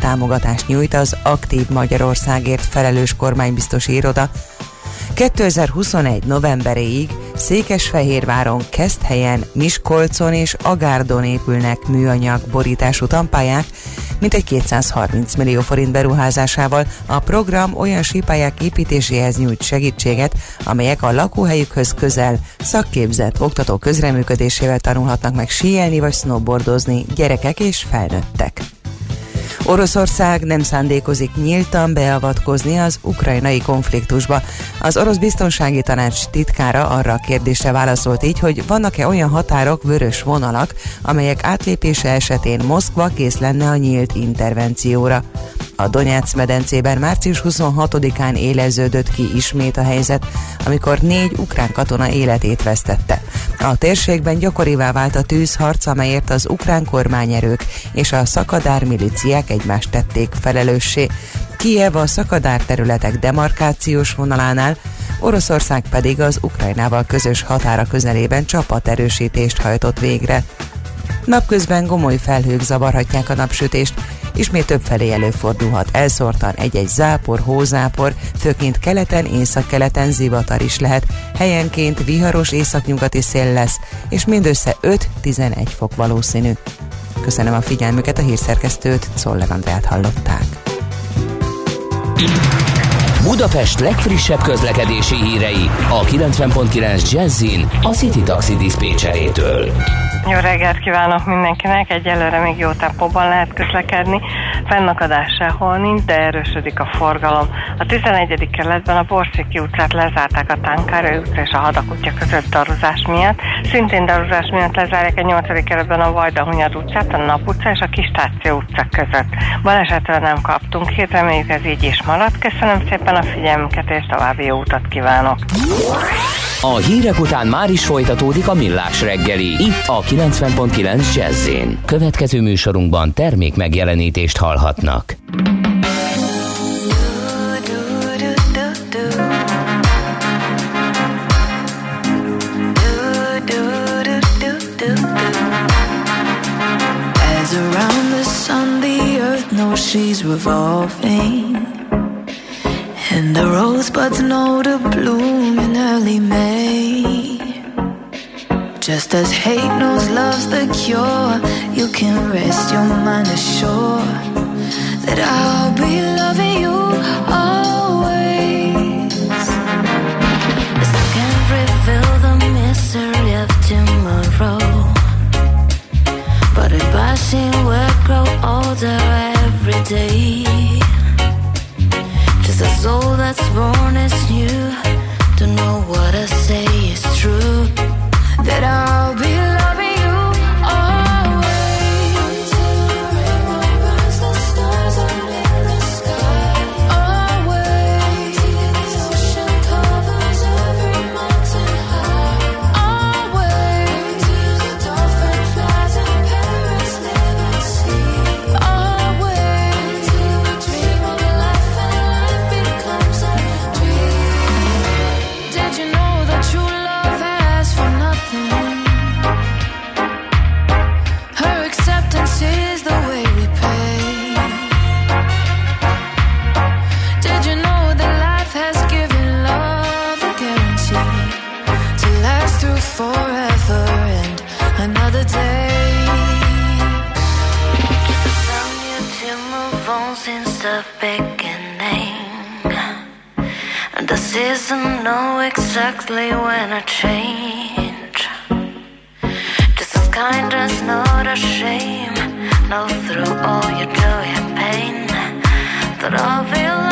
támogatást nyújt az Aktív Magyarországért felelős kormánybiztos iroda. 2021. novemberéig Székesfehérváron, Keszthelyen, Miskolcon és Agárdon épülnek műanyag borítású tampályák, mintegy 230 millió forint beruházásával a program olyan sípályák építéséhez nyújt segítséget, amelyek a lakóhelyükhöz közel szakképzett oktató közreműködésével tanulhatnak meg síelni vagy snowboardozni gyerekek és felnőttek. Oroszország nem szándékozik nyíltan beavatkozni az ukrajnai konfliktusba. Az orosz biztonsági tanács titkára arra a kérdésre válaszolt így, hogy vannak-e olyan határok, vörös vonalak, amelyek átlépése esetén Moszkva kész lenne a nyílt intervencióra. A Donetsz medencében március 26-án éleződött ki ismét a helyzet, amikor négy ukrán katona életét vesztette. A térségben gyakorivá vált a tűzharc, amelyért az ukrán kormányerők és a szakadár miliciák egymást tették felelőssé. Kiev a szakadár területek demarkációs vonalánál, Oroszország pedig az Ukrajnával közös határa közelében csapaterősítést hajtott végre. Napközben gomoly felhők zavarhatják a napsütést, ismét többfelé előfordulhat elszórtan egy-egy zápor, hózápor, főként keleten, északkeleten zivatar is lehet, helyenként viharos északnyugati szél lesz, és mindössze 5-11 fok valószínű. Köszönöm a figyelmüket, a hírszerkesztőt, Czoller Andrát hallották. Budapest legfrissebb közlekedési hírei a 90.9 Jazzin a City Taxi Dispécsejétől. Jó reggelt kívánok mindenkinek! Egyelőre még jó tempóban lehet közlekedni. Fennakadás sehol nincs, de erősödik a forgalom. A 11. kerületben a Borszéki utcát lezárták a Tánkára utca és a Hadak utca között daruzás miatt. Szintén daruzás miatt lezárják a 8. kerületben a Vajda Hunyad utcát, a Nap utca és a Kistáció utca között. Balesetről nem kaptunk hírt, reméljük ez így is marad. Köszönöm szépen a figyelmüket és további jó utat kívánok! A hírek után már is folytatódik a millás reggeli, itt a 90.9 jazz Következő műsorunkban termék megjelenítést hallhatnak. She's revolving. And the rosebuds know to bloom early May. Just as hate knows love's the cure You can rest your mind assured That I'll be loving you always. As I can't reveal the mystery of tomorrow. But see we grow older every day. Just a soul that's born is new Don't know what I say is true. That I'll be exactly when I change. Just as kindness, not a shame. Know through all your joy and pain that I'll be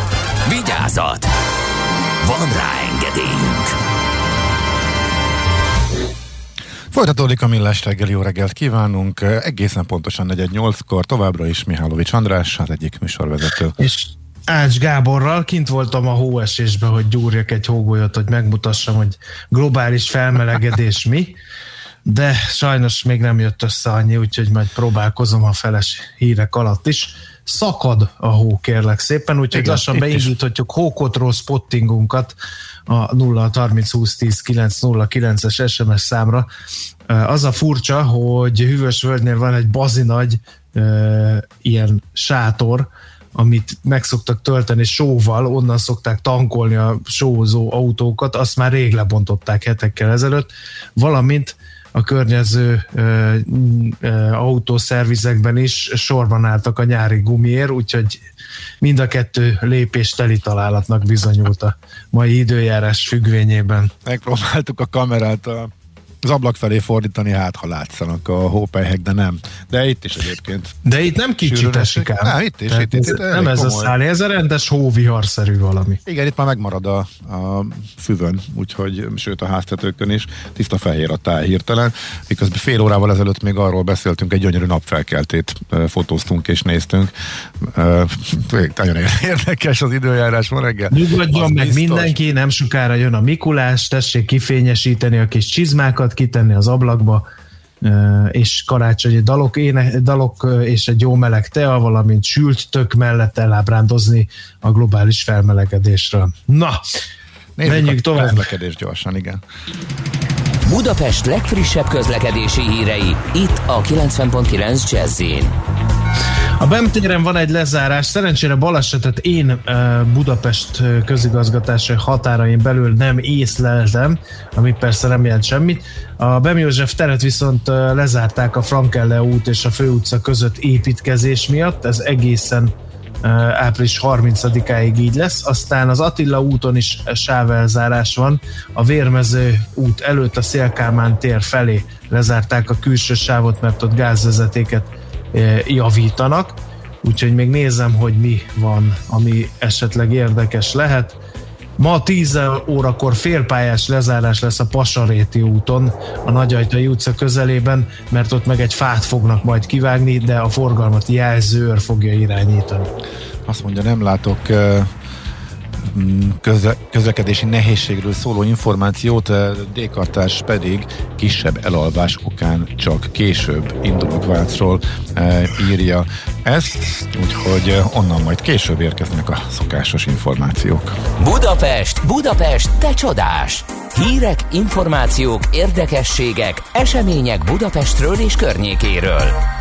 Vigyázat! Van rá engedélyünk! Folytatódik a millás reggeli, jó reggelt kívánunk. Egészen pontosan 4-8-kor továbbra is Mihálovics András, az egyik műsorvezető. És Ács Gáborral kint voltam a hóesésbe, hogy gyúrjak egy hógolyot, hogy megmutassam, hogy globális felmelegedés mi, de sajnos még nem jött össze annyi, úgyhogy majd próbálkozom a feles hírek alatt is. Szakad a hó, kérlek szépen, úgyhogy Igen, lassan beindíthatjuk hókotról spottingunkat a 0 30 20 10 9 0 9-es SMS számra. Az a furcsa, hogy Hűvös Völgynél van egy bazinagy uh, ilyen sátor, amit meg szoktak tölteni sóval, onnan szokták tankolni a sózó autókat, azt már rég lebontották hetekkel ezelőtt, valamint a környező ö, ö, autószervizekben is sorban álltak a nyári gumiért, úgyhogy mind a kettő lépés teli találatnak bizonyult a mai időjárás függvényében. Megpróbáltuk a kamerát a az ablak felé fordítani, hát ha látszanak a hópelyhek, de nem. De itt is egyébként. De itt nem kicsit esik ám. Nem, itt is, Tehát itt- itt- ez, itt nem ez a komoly. szállé, ez a rendes hóviharszerű valami. Igen, itt már megmarad a, a füvön, úgyhogy, sőt a háztetőkön is, tiszta fehér a táj hirtelen, miközben fél órával ezelőtt még arról beszéltünk, egy gyönyörű napfelkeltét fotóztunk és néztünk. Nagyon érdekes az időjárás ma reggel. Nyugodjon meg biztos. mindenki, nem sokára jön a Mikulás, tessék kifényesíteni a kis csizmákat, kitenni az ablakba, és karácsonyi dalok, éne, dalok és egy jó meleg tea, valamint sült tök mellett elábrándozni a globális felmelegedésről. Na, Nézzük menjünk a tovább. közlekedés gyorsan, igen. Budapest legfrissebb közlekedési hírei, itt a 90.9 jazz A BEM téren van egy lezárás, szerencsére balesetet én Budapest közigazgatási határain belül nem észleltem, ami persze nem jelent semmit. A BEM József teret viszont lezárták a Frankelle út és a főutca között építkezés miatt, ez egészen április 30-áig így lesz. Aztán az Attila úton is sávelzárás van. A Vérmező út előtt a Szélkámán tér felé lezárták a külső sávot, mert ott gázvezetéket javítanak. Úgyhogy még nézem, hogy mi van, ami esetleg érdekes lehet. Ma 10 órakor félpályás lezárás lesz a Pasaréti úton, a Nagyajtai utca közelében, mert ott meg egy fát fognak majd kivágni, de a forgalmat jelző őr fogja irányítani. Azt mondja, nem látok mm, köze, közlekedési nehézségről szóló információt, ö, D-kartás pedig kisebb elalvás okán csak később indulok Vácról ö, írja ezt, úgyhogy ö, onnan majd később érkeznek a szokásos információk. Budapest, Budapest, te csodás! Hírek, információk, érdekességek, események Budapestről és környékéről.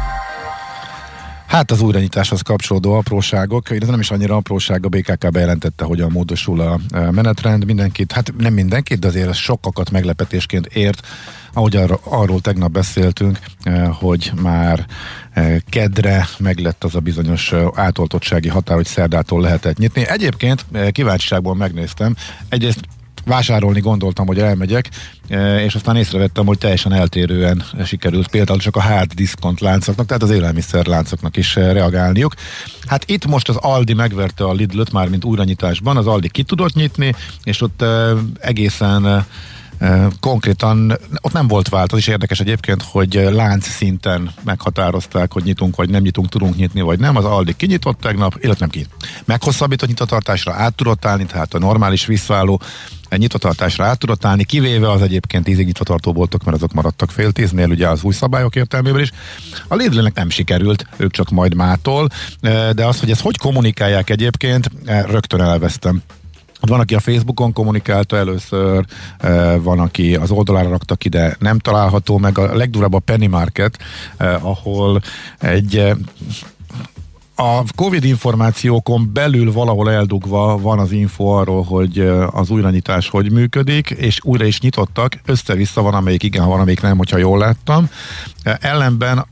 Hát az újranyitáshoz kapcsolódó apróságok, ez nem is annyira apróság, a BKK bejelentette, hogyan módosul a e, menetrend, mindenkit, hát nem mindenkit, de azért ez sokakat meglepetésként ért, ahogy arra, arról tegnap beszéltünk, e, hogy már e, kedre meglett az a bizonyos átoltottsági határ, hogy szerdától lehetett nyitni. Egyébként kíváncsiságból megnéztem, egyrészt vásárolni gondoltam, hogy elmegyek, e, és aztán észrevettem, hogy teljesen eltérően sikerült például csak a hard diszkont láncoknak, tehát az élelmiszer láncoknak is e, reagálniuk. Hát itt most az Aldi megverte a Lidlöt már, mint újranyitásban, az Aldi ki tudott nyitni, és ott e, egészen konkrétan ott nem volt vált, az is érdekes egyébként, hogy lánc szinten meghatározták, hogy nyitunk vagy nem nyitunk, tudunk nyitni vagy nem. Az Aldi kinyitott tegnap, illetve nem ki. Meghosszabbított nyitvatartásra át tudott állni, tehát a normális visszaálló egy nyitvatartásra át tudott állni, kivéve az egyébként tízig nyitvatartó voltak, mert azok maradtak fél tíznél, ugye az új szabályok értelmében is. A Lidlnek nem sikerült, ők csak majd mától, de az, hogy ezt hogy kommunikálják egyébként, rögtön elvesztem. Van, aki a Facebookon kommunikálta először, eh, van, aki az oldalára rakta ki, de nem található meg. A legdurább a Penny Market, eh, ahol egy eh, a Covid információkon belül valahol eldugva van az info arról, hogy az újranyitás hogy működik, és újra is nyitottak, össze-vissza van, amelyik igen, van, amelyik nem, hogyha jól láttam. Ellenben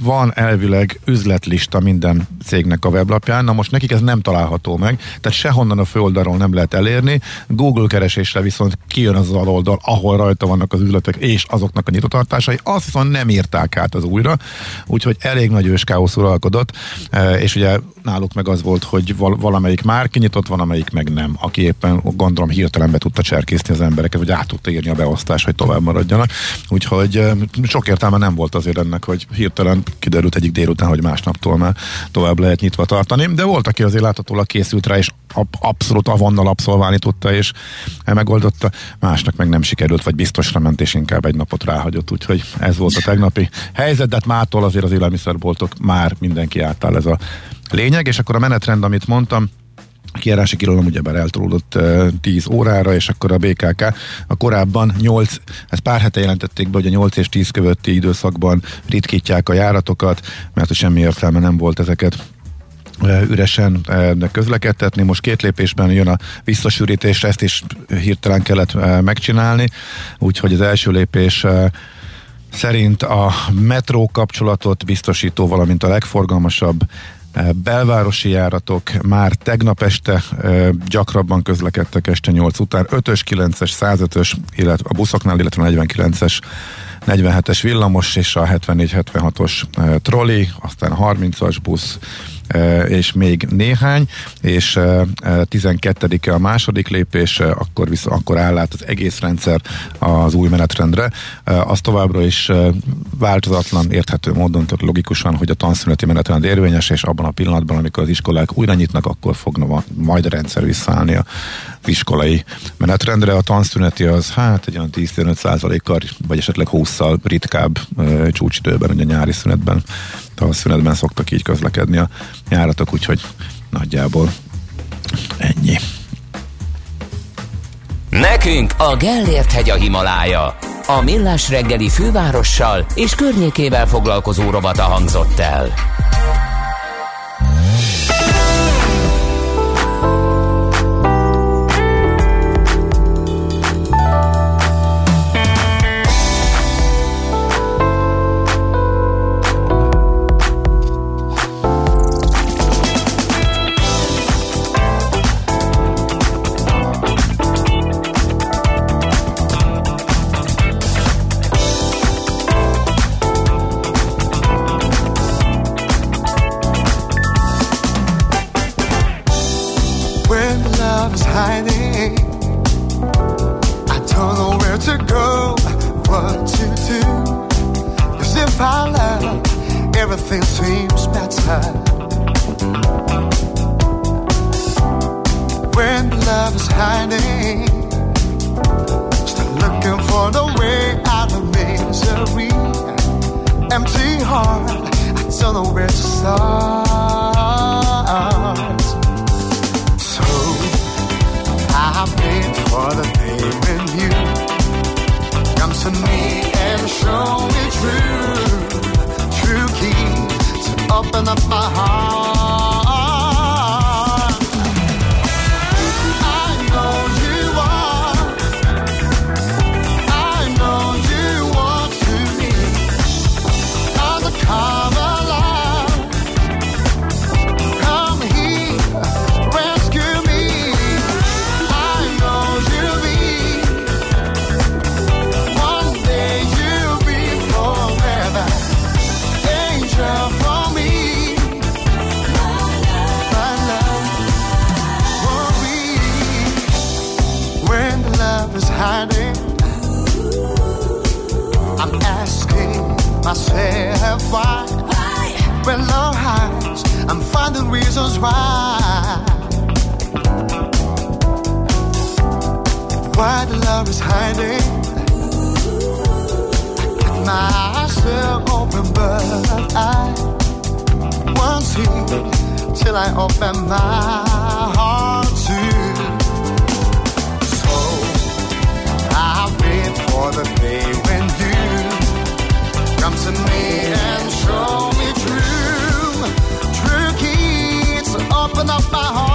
van elvileg üzletlista minden cégnek a weblapján, na most nekik ez nem található meg, tehát sehonnan a főoldalról nem lehet elérni, Google keresésre viszont kijön az az oldal, ahol rajta vannak az üzletek és azoknak a nyitotartásai, azt viszont nem írták át az újra, úgyhogy elég nagy őskáosz uralkodott, eh, és ugye náluk meg az volt, hogy val- valamelyik már kinyitott, van, amelyik meg nem, aki éppen gondolom hirtelen be tudta cserkészni az embereket, vagy át tudta írni a beosztást, hogy tovább maradjanak, úgyhogy eh, sok értelme nem volt azért ennek, hogy hirtelen kiderült egyik délután, hogy másnaptól már tovább lehet nyitva tartani, de volt, aki azért láthatólag készült rá, és ab- abszolút avannal abszolválni tudta, és megoldotta, másnak meg nem sikerült, vagy biztosra ment, és inkább egy napot ráhagyott, úgyhogy ez volt a tegnapi helyzet, de hát mától azért az élelmiszerboltok már mindenki átáll ez a lényeg, és akkor a menetrend, amit mondtam, kijárási tilalom ugyebár eltolódott uh, 10 órára, és akkor a BKK a korábban 8, ezt pár hete jelentették be, hogy a 8 és 10 követi időszakban ritkítják a járatokat, mert hogy semmi értelme nem volt ezeket üresen közlekedtetni. Most két lépésben jön a visszasűrítés, ezt is hirtelen kellett megcsinálni, úgyhogy az első lépés szerint a metró kapcsolatot biztosító, valamint a legforgalmasabb belvárosi járatok már tegnap este eh, gyakrabban közlekedtek este 8 után. 5-ös, 9-es, 105-ös, illetve a buszoknál, illetve a 49-es 47-es villamos és a 74-76-os eh, trolli, aztán a 30-as busz, eh, és még néhány, és eh, eh, 12-e a második lépés, eh, akkor, visz, akkor áll át az egész rendszer az új menetrendre. Eh, Az továbbra is eh, változatlan, érthető módon, tehát logikusan, hogy a tanszüneti menetrend érvényes, és abban a pillanatban, amikor az iskolák újra nyitnak, akkor fogna majd a rendszer visszaállni a iskolai menetrendre. A tanszüneti az hát egy olyan 10-15 százalékkal, vagy esetleg 20-szal ritkább csúcsidőben, ugye nyári szünetben, tavaszszünetben szoktak így közlekedni a járatok, úgyhogy nagyjából ennyi. Nekünk a Gellért hegy a Himalája. A Millás reggeli fővárossal és környékével foglalkozó rovata hangzott el. Love is hiding? I got myself open, but I won't see till I open my heart to. So I wait for the day when you come to me and show me true, true keys open up my heart.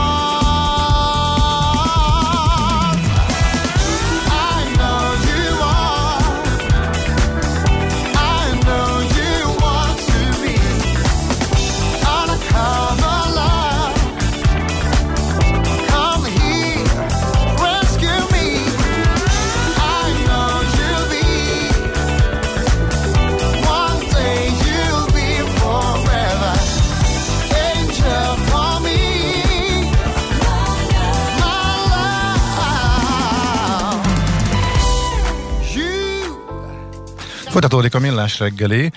Folytatódik a millás reggeli.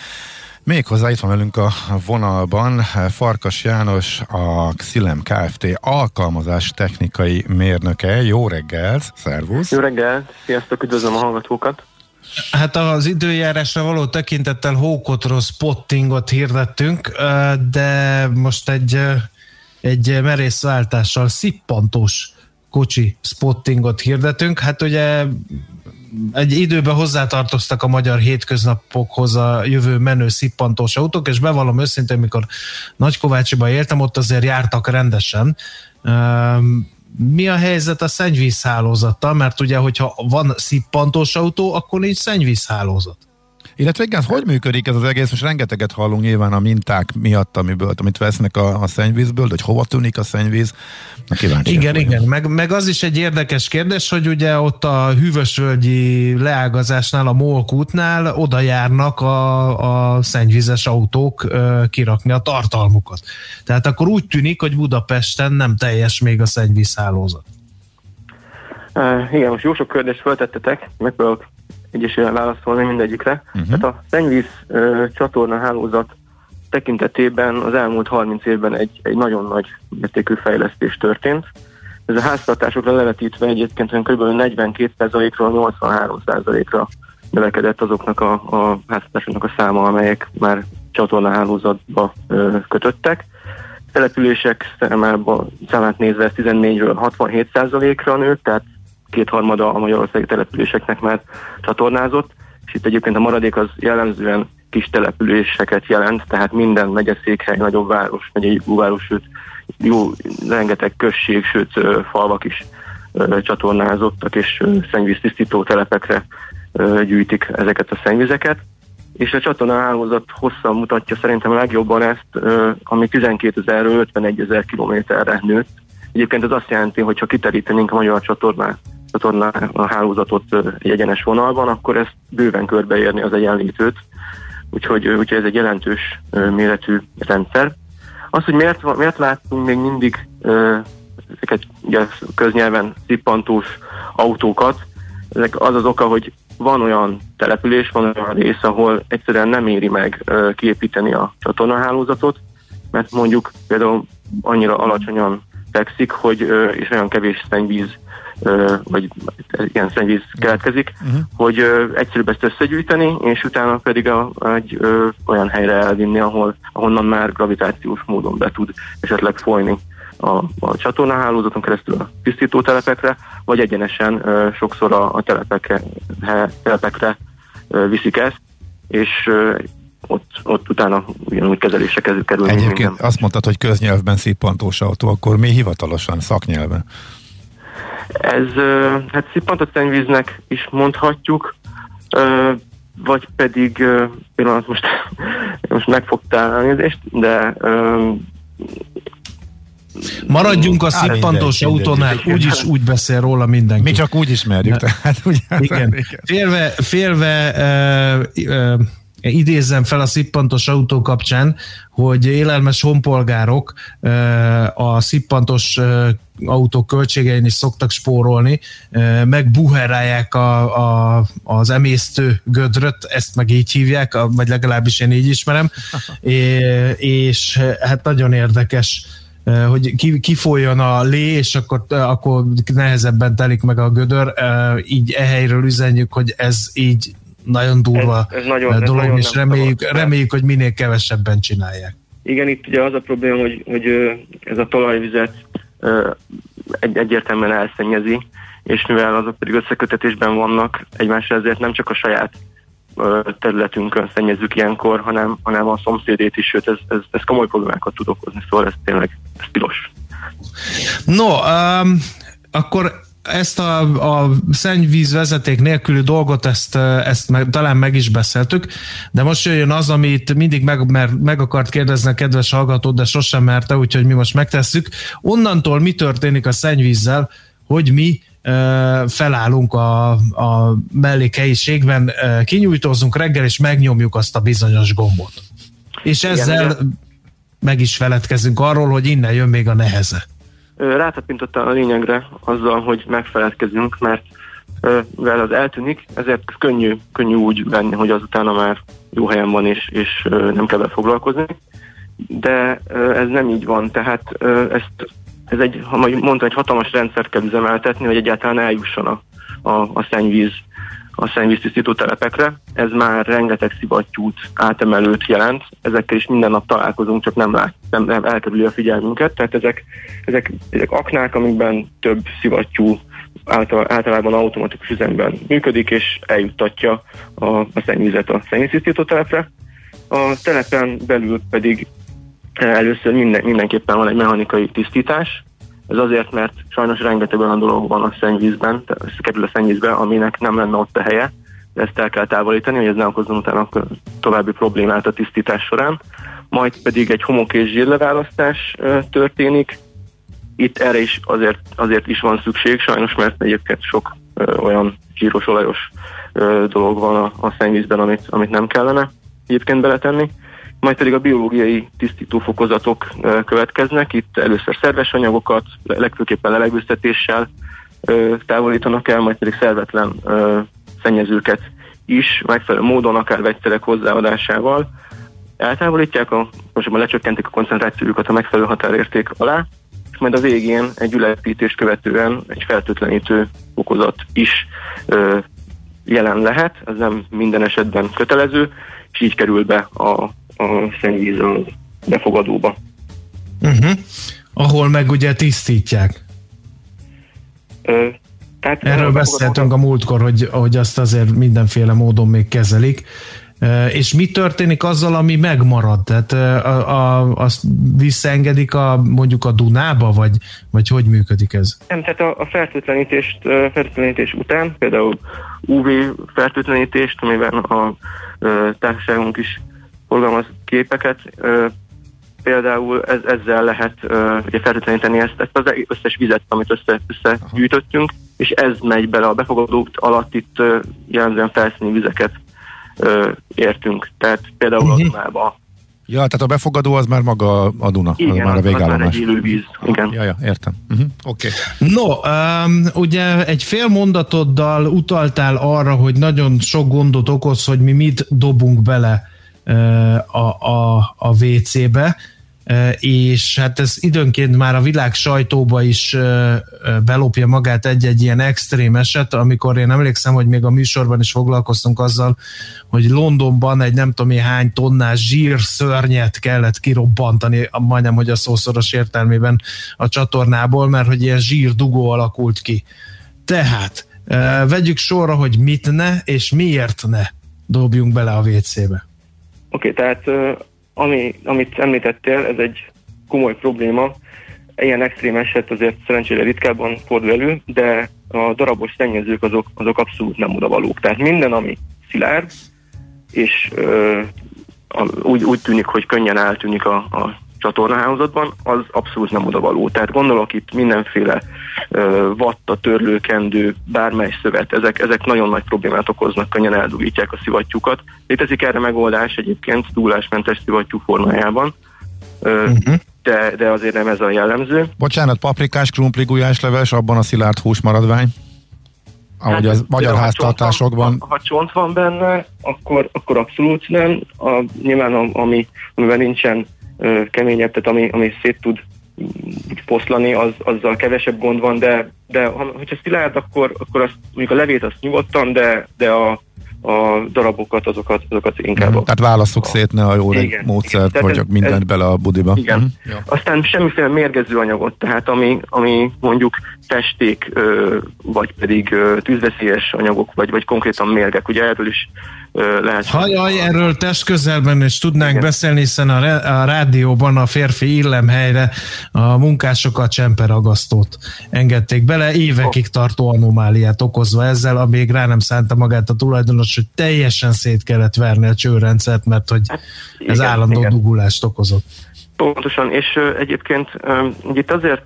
Méghozzá itt van velünk a vonalban Farkas János, a Xilem Kft. alkalmazás technikai mérnöke. Jó reggelt, szervusz! Jó reggel, sziasztok, üdvözlöm a hallgatókat. Hát az időjárásra való tekintettel hókotról spottingot hirdettünk, de most egy, egy merész váltással szippantós kocsi spottingot hirdetünk. Hát ugye egy időben hozzátartoztak a magyar hétköznapokhoz a jövő menő szippantós autók, és bevallom őszintén, amikor Nagykovácsiba éltem, ott azért jártak rendesen. Mi a helyzet a szennyvízhálózattal? Mert ugye, hogyha van szippantós autó, akkor nincs szennyvízhálózat. Illetve igen, hogy működik ez az egész? Most rengeteget hallunk nyilván a minták miatt, amiből, amit vesznek a, a szennyvízből, de hogy hova tűnik a szennyvíz. Na kíváncsi. Igen, igen. Meg, meg az is egy érdekes kérdés, hogy ugye ott a hűvösvölgyi leágazásnál, a Molk útnál oda járnak a, a szennyvizes autók ö, kirakni a tartalmukat. Tehát akkor úgy tűnik, hogy Budapesten nem teljes még a szennyvízhálózat. Uh, igen, most jó sok kérdést feltettetek, megpróbálok egyesével válaszolni mindegyikre. Uh-huh. Tehát a szennyvíz uh, csatorna hálózat tekintetében az elmúlt 30 évben egy, egy nagyon nagy mértékű fejlesztés történt. Ez a háztartásokra levetítve egyébként kb. 42%-ról 83%-ra növekedett azoknak a, a háztartásoknak a száma, amelyek már csatornahálózatba ö, kötöttek. Települések számában, számát nézve ez 14-ről 67%-ra nőtt, tehát kétharmada a magyarországi településeknek már csatornázott, és itt egyébként a maradék az jellemzően kis településeket jelent, tehát minden megyeszékhely, nagyobb város, megyei város, sőt jó, rengeteg község, sőt falvak is csatornázottak, és szennyvíztisztító telepekre gyűjtik ezeket a szennyvizeket. És a csatornahálózat hosszan mutatja szerintem a legjobban ezt, ami 12 ezerről 51 ezer kilométerre nőtt. Egyébként ez azt jelenti, hogy ha kiterítenénk a magyar csatornát, csatorná a hálózatot egy egyenes vonalban, akkor ezt bőven körbeérni az egyenlítőt. Úgyhogy, úgyhogy ez egy jelentős méretű rendszer. Az, hogy miért, miért látunk még mindig ezeket ugye köznyelven szippantós autókat, ezek az az oka, hogy van olyan település, van olyan rész, ahol egyszerűen nem éri meg ö, kiépíteni a csatornahálózatot, mert mondjuk például annyira alacsonyan fekszik, hogy, ö, és olyan kevés szennyvíz, vagy ilyen szennyvíz keletkezik, uh-huh. hogy egyszerűbb ezt összegyűjteni, és utána pedig a, egy ö, olyan helyre elvinni, ahol, ahonnan már gravitációs módon be tud esetleg folyni a, a csatornahálózaton keresztül a tisztítótelepekre, vagy egyenesen ö, sokszor a, a telepekre, he, telepekre ö, viszik ezt, és ö, ott, ott utána ugyanúgy kezelésre kerül, Egyébként minden. azt mondtad, hogy köznyelvben szippantós autó, akkor mi hivatalosan, szaknyelven? Ez hát szippantott szennyvíznek is mondhatjuk, vagy pedig pillanat most, most megfogtál elnézést, de Maradjunk a szippantós autónál, úgyis úgy beszél róla mindenki. Mi csak úgy ismerjük, tehát ugye? Igen. Félve, félve uh, uh, idézzem fel a szippantos autó kapcsán, hogy élelmes honpolgárok a szippantos autók költségein is szoktak spórolni, uh, megbuherálják a, a, az emésztő gödröt, ezt meg így hívják, vagy legalábbis én így ismerem, é, és hát nagyon érdekes hogy ki- kifolyjon a lé, és akkor, akkor nehezebben telik meg a gödör. Így e helyről üzenjük, hogy ez így nagyon durva Ez- ez nagyon- eh, ez dolog, nagyon és reméljük, szabad. reméljük, hogy minél kevesebben csinálják. Igen, itt ugye az a probléma, hogy, hogy ez a talajvizet egy, egyértelműen elszennyezi, és mivel azok pedig összekötetésben vannak egymásra, ezért nem csak a saját területünkön szennyezzük ilyenkor, hanem, hanem a szomszédét is, sőt ez, ez, ez komoly problémákat tud okozni, szóval ez tényleg ez tilos. No, um, akkor ezt a, a szennyvíz vezeték nélküli dolgot, ezt, ezt meg, talán meg is beszéltük, de most jöjjön az, amit mindig meg, mer, meg akart kérdezni a kedves hallgató, de sosem merte, úgyhogy mi most megtesszük. Onnantól mi történik a szennyvízzel, hogy mi eh, felállunk a, a mellékhelyiségben, eh, kinyújtózunk reggel, és megnyomjuk azt a bizonyos gombot. És Igen, ezzel ugye? meg is feledkezünk arról, hogy innen jön még a neheze. Ö, Rátapintottál a lényegre azzal, hogy megfeledkezünk, mert mivel az eltűnik, ezért könnyű, könnyű úgy venni, hogy azutána már jó helyen van, és, és nem kell vele foglalkozni. De ez nem így van, tehát ezt, ez egy, ha mondtam, egy hatalmas rendszert kell üzemeltetni, hogy egyáltalán eljusson a, a, a szennyvíz a szennyvíztisztító telepekre. Ez már rengeteg szivattyút, átemelőt jelent. Ezekkel is minden nap találkozunk, csak nem, lát, nem, nem elkerüli a figyelmünket. Tehát ezek, ezek, ezek aknák, amikben több szivattyú által, általában automatikus üzemben működik, és eljuttatja a, a szennyvizet a szennyvíztisztító telepre. A telepen belül pedig eh, először minden, mindenképpen van egy mechanikai tisztítás, ez azért, mert sajnos rengeteg olyan dolog van a szennyvízben, kerül a szennyvízbe, aminek nem lenne ott a helye, de ezt el kell távolítani, hogy ez ne okozzon utána további problémát a tisztítás során. Majd pedig egy homok és zsírleválasztás történik. Itt erre is azért, azért is van szükség, sajnos, mert egyébként sok olyan zsíros, olajos dolog van a, a szennyvízben, amit, amit nem kellene egyébként beletenni majd pedig a biológiai tisztítófokozatok következnek. Itt először szerves anyagokat, legfőképpen levegőztetéssel távolítanak el, majd pedig szervetlen szennyezőket is megfelelő módon, akár vegyszerek hozzáadásával eltávolítják, a, most már lecsökkentik a koncentrációjukat a megfelelő határérték alá, és majd a végén egy ülepítést követően egy fertőtlenítő fokozat is ö, jelen lehet, ez nem minden esetben kötelező, és így kerül be a, a szennyvíz a befogadóba. Uh-huh. Ahol meg ugye tisztítják. Ö, tehát Erről beszéltünk a múltkor, hogy, hogy azt azért mindenféle módon még kezelik. És mi történik azzal, ami megmarad? Tehát a, a, azt visszaengedik a, mondjuk a Dunába, vagy, vagy hogy működik ez? Nem, tehát a, a fertőtlenítést, fertőtlenítés után, például UV fertőtlenítést, amiben a ö, társaságunk is forgalmaz képeket, ö, például ez, ezzel lehet ö, ugye fertőtleníteni ezt, ezt az összes vizet, amit össze, összegyűjtöttünk, és ez megy bele a befogadók alatt, itt ö, jellemzően felszíni vizeket ö, értünk. Tehát például Mhm. uh-huh. a Dunába. Ja, tehát a befogadó az már maga a Duna, Igen, az már a végállomás. egy élő víz. Igen. Ja, ja, értem. Uh-huh. Oké. Okay. No, um, ugye egy fél mondatoddal utaltál arra, hogy nagyon sok gondot okoz, hogy mi mit dobunk bele uh, a, a, a WC-be, és hát ez időnként már a világ sajtóba is belopja magát egy-egy ilyen extrém eset, amikor én emlékszem, hogy még a műsorban is foglalkoztunk azzal, hogy Londonban egy nem tudom én hány tonnás zsír szörnyet kellett kirobbantani, majdnem, hogy a szószoros értelmében a csatornából, mert hogy ilyen zsír dugó alakult ki. Tehát vegyük sorra, hogy mit ne és miért ne dobjunk bele a WC-be. Oké, tehát ö, ami, amit említettél, ez egy komoly probléma. Ilyen extrém eset azért szerencsére ritkábban fordul elő, de a darabos szennyezők azok, azok abszolút nem odavalók. Tehát minden, ami szilárd, és ö, úgy, úgy tűnik, hogy könnyen eltűnik a, a csatornahálózatban, az abszolút nem odavaló. Tehát gondolok itt mindenféle ö, vatta, törlőkendő, bármely szövet, ezek, ezek nagyon nagy problémát okoznak, könnyen eldugítják a szivattyúkat. Létezik erre megoldás egyébként túlásmentes szivattyú formájában, ö, uh-huh. de, de azért nem ez a jellemző. Bocsánat, paprikás, krumpli, gulyásleves, abban a szilárd hús maradvány? Ahogy az magyar háztartásokban. Ha, ha csont van benne, akkor, akkor abszolút nem. A, nyilván a, ami, amiben nincsen keményebb, tehát ami, ami szét tud mm, poszlani, az, azzal kevesebb gond van, de, de ha, hogyha szilárd, akkor, akkor azt, mondjuk a levét azt nyugodtan, de, de a, a darabokat, azokat, azokat inkább. Mhm. Tehát válasszuk szét ne a jó Igen, módszert, igen. Vagy ez- mindent ez- bele a budiba. Igen. Mhm. Aztán semmiféle mérgező anyagot, tehát ami, ami mondjuk festék, ö, vagy pedig ö, tűzveszélyes anyagok, vagy, vagy konkrétan mérgek, ugye erről is lehet. Hajaj, erről test közelben is tudnánk Igen. beszélni, hiszen a, re- a rádióban a férfi illemhelyre a munkásokat csemperagasztót engedték bele, évekig tartó anomáliát okozva ezzel, amíg rá nem szánta magát a tulajdonos, hogy teljesen szét kellett verni a csőrendszert, mert hogy ez Hát, igen, állandó igen. dugulást okozott. Pontosan, és egyébként itt azért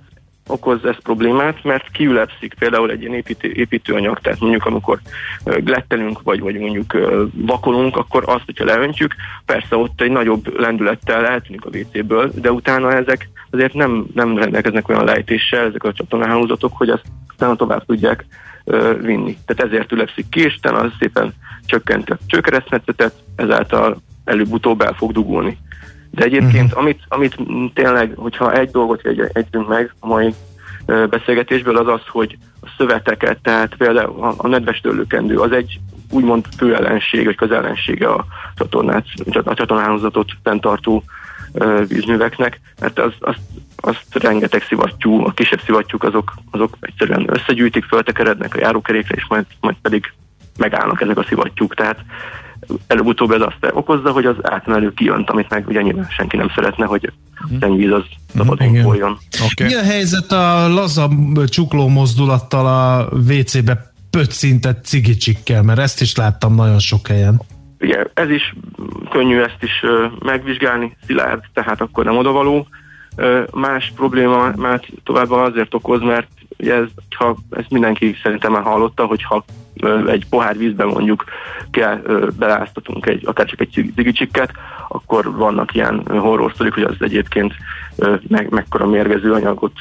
okoz ez problémát, mert kiülepszik például egy ilyen építő, építőanyag, tehát mondjuk amikor glettelünk, vagy, vagy mondjuk vakolunk, akkor azt, hogyha leöntjük, persze ott egy nagyobb lendülettel eltűnik a WC-ből, de utána ezek azért nem, nem rendelkeznek olyan lejtéssel, ezek a csatornahálózatok, hogy azt utána tovább tudják vinni. Tehát ezért ülepszik ki, és az szépen csökkenti a csőkeresztmetszetet, ezáltal előbb-utóbb el fog dugulni. De egyébként, uh-huh. amit, amit tényleg, hogyha egy dolgot jegy- jegyzünk meg a mai beszélgetésből, az az, hogy a szöveteket, tehát például a, a nedves törlőkendő, az egy úgymond fő ellenség, vagy közellensége a csatornát, a csatornahálózatot fenntartó vízműveknek, mert az, azt, azt rengeteg szivattyú, a kisebb szivattyúk azok, azok egyszerűen összegyűjtik, föltekerednek a járókerékre, és majd, majd pedig megállnak ezek a szivattyúk. Tehát előbb-utóbb ez azt okozza, hogy az átmenő kijönt, amit meg ugye nyilván senki nem szeretne, hogy a szennyvíz az szabadon folyjon. Okay. Mi a helyzet a laza csukló mozdulattal a WC-be pöccintett cigicsikkel, mert ezt is láttam nagyon sok helyen. Ugye ez is könnyű ezt is megvizsgálni, szilárd, tehát akkor nem odavaló. Más probléma már továbbá azért okoz, mert ugye ez, ha, ezt mindenki szerintem már hallotta, hogyha ö, egy pohár vízben mondjuk kell beláztatunk egy, akár csak egy cig- cigicsikket, akkor vannak ilyen horror sztorik, hogy az egyébként meg, mekkora mérgező anyagot,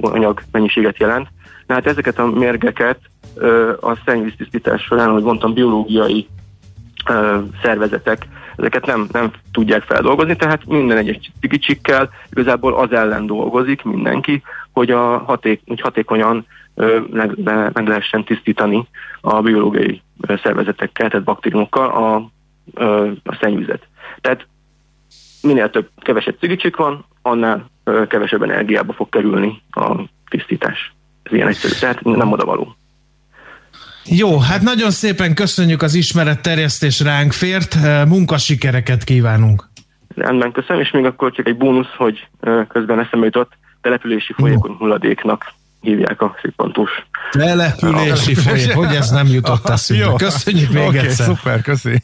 anyag mennyiséget jelent. Na hát ezeket a mérgeket a szennyvíztisztítás során, ahogy mondtam, biológiai szervezetek ezeket nem, nem tudják feldolgozni, tehát minden egyes cigicsikkel igazából az ellen dolgozik mindenki, hogy, a haték, hogy hatékonyan meg, meg lehessen tisztítani a biológiai szervezetekkel, tehát baktériumokkal a, a szennyvizet. Tehát minél több, kevesebb cigicsik van, annál kevesebb energiába fog kerülni a tisztítás. Ez ilyen egyszerű, tehát nem odavaló. Jó, hát nagyon szépen köszönjük az ismeretterjesztés ránk fért, munkasikereket kívánunk. Rendben, köszönöm, és még akkor csak egy bónusz, hogy közben eszembe jutott, települési folyékony hulladéknak hívják a szippantós. Települési folyé, hogy ez nem jutott eszünkbe. Köszönjük még Oké, egyszer. szuper, köszi.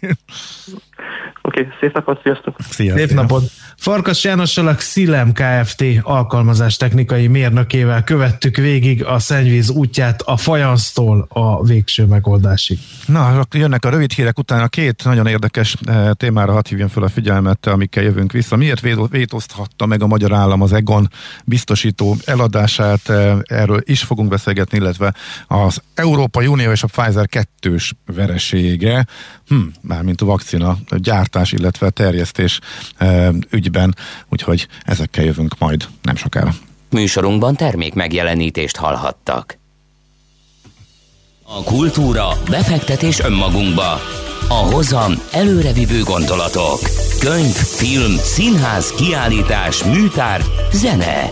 Oké, okay, szép napot, sziasztok! Szia, Szép szia. napot! Farkas Jánossal a Xilem Kft. alkalmazás technikai mérnökével követtük végig a szennyvíz útját a fajansztól a végső megoldásig. Na, jönnek a rövid hírek után a két nagyon érdekes eh, témára hadd hívjam fel a figyelmet, amikkel jövünk vissza. Miért vétóztatta meg a magyar állam az Egon biztosító eladását? Eh, Erről is fogunk beszélgetni, illetve az Európai Unió és a Pfizer kettős veresége, hm, mármint a vakcina gyártás, illetve terjesztés eh, ügyben, úgyhogy ezekkel jövünk majd nem sokára. Műsorunkban termék megjelenítést hallhattak. A kultúra, befektetés önmagunkba. A hozam előrevívő gondolatok. Könyv, film, színház, kiállítás, műtár, zene.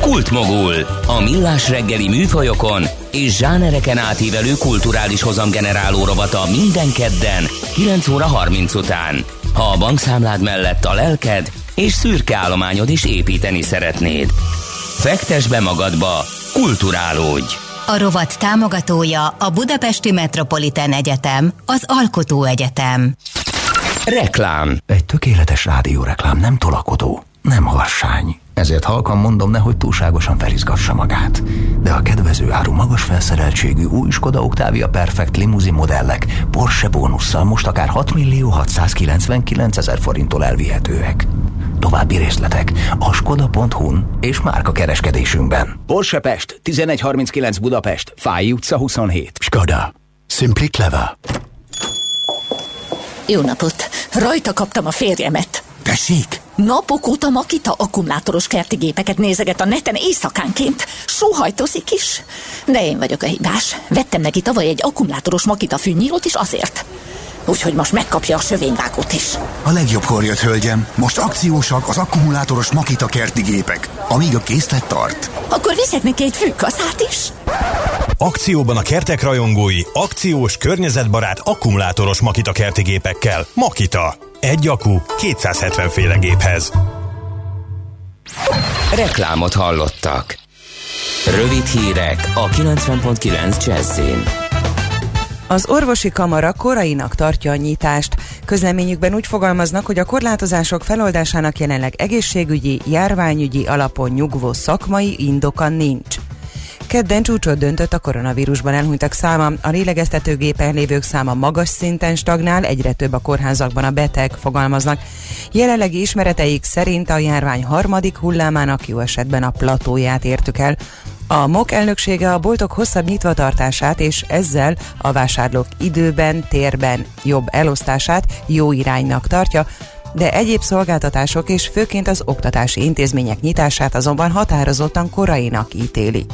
Kultmogul. A millás reggeli műfajokon és zsánereken átívelő kulturális hozamgeneráló rovata minden kedden 9 óra 30 után. Ha a bankszámlád mellett a lelked és szürke állományod is építeni szeretnéd. Fektes be magadba, kulturálódj! A rovat támogatója a Budapesti Metropolitán Egyetem, az Alkotó Egyetem. Reklám Egy tökéletes rádióreklám nem tolakodó, nem harsány. Ezért halkan mondom, nehogy túlságosan felizgassa magát. De a kedvező áru magas felszereltségű új Skoda Octavia Perfect limuzin modellek Porsche bónusszal most akár 6 millió 699 ezer forinttól elvihetőek. További részletek a skoda.hu-n és márka kereskedésünkben. Porsche Pest, 1139 Budapest, Fáj utca 27. Skoda. Simply clever. Jó napot! Rajta kaptam a férjemet. Tessék? Napok óta Makita akkumulátoros kerti gépeket nézeget a neten éjszakánként. Sóhajtozik is. De én vagyok a hibás. Vettem neki tavaly egy akkumulátoros Makita fűnyírót is azért. Úgyhogy most megkapja a sövényvágót is. A legjobbkor jött, hölgyem. Most akciósak az akkumulátoros Makita kerti gépek, amíg a készlet tart. Akkor viszek neki egy fűkaszát is. Akcióban a kertek rajongói, akciós, környezetbarát, akkumulátoros Makita kerti gépekkel. Makita. Egy akku 270 féle géphez. Reklámot hallottak. Rövid hírek a 90.9 Jazzin. Az orvosi kamara korainak tartja a nyitást. Közleményükben úgy fogalmaznak, hogy a korlátozások feloldásának jelenleg egészségügyi, járványügyi alapon nyugvó szakmai indoka nincs. Kedden csúcsot döntött a koronavírusban elhunytak száma, a lélegeztetőgépen lévők száma magas szinten stagnál, egyre több a kórházakban a beteg, fogalmaznak. Jelenlegi ismereteik szerint a járvány harmadik hullámának jó esetben a platóját értük el. A MOK elnöksége a boltok hosszabb nyitvatartását és ezzel a vásárlók időben, térben jobb elosztását jó iránynak tartja, de egyéb szolgáltatások és főként az oktatási intézmények nyitását azonban határozottan korainak ítéli.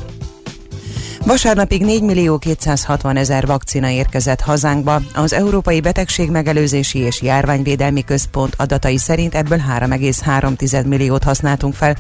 Vasárnapig 4 millió 260 ezer vakcina érkezett hazánkba. Az Európai Betegség Megelőzési és Járványvédelmi Központ adatai szerint ebből 3,3 milliót használtunk fel.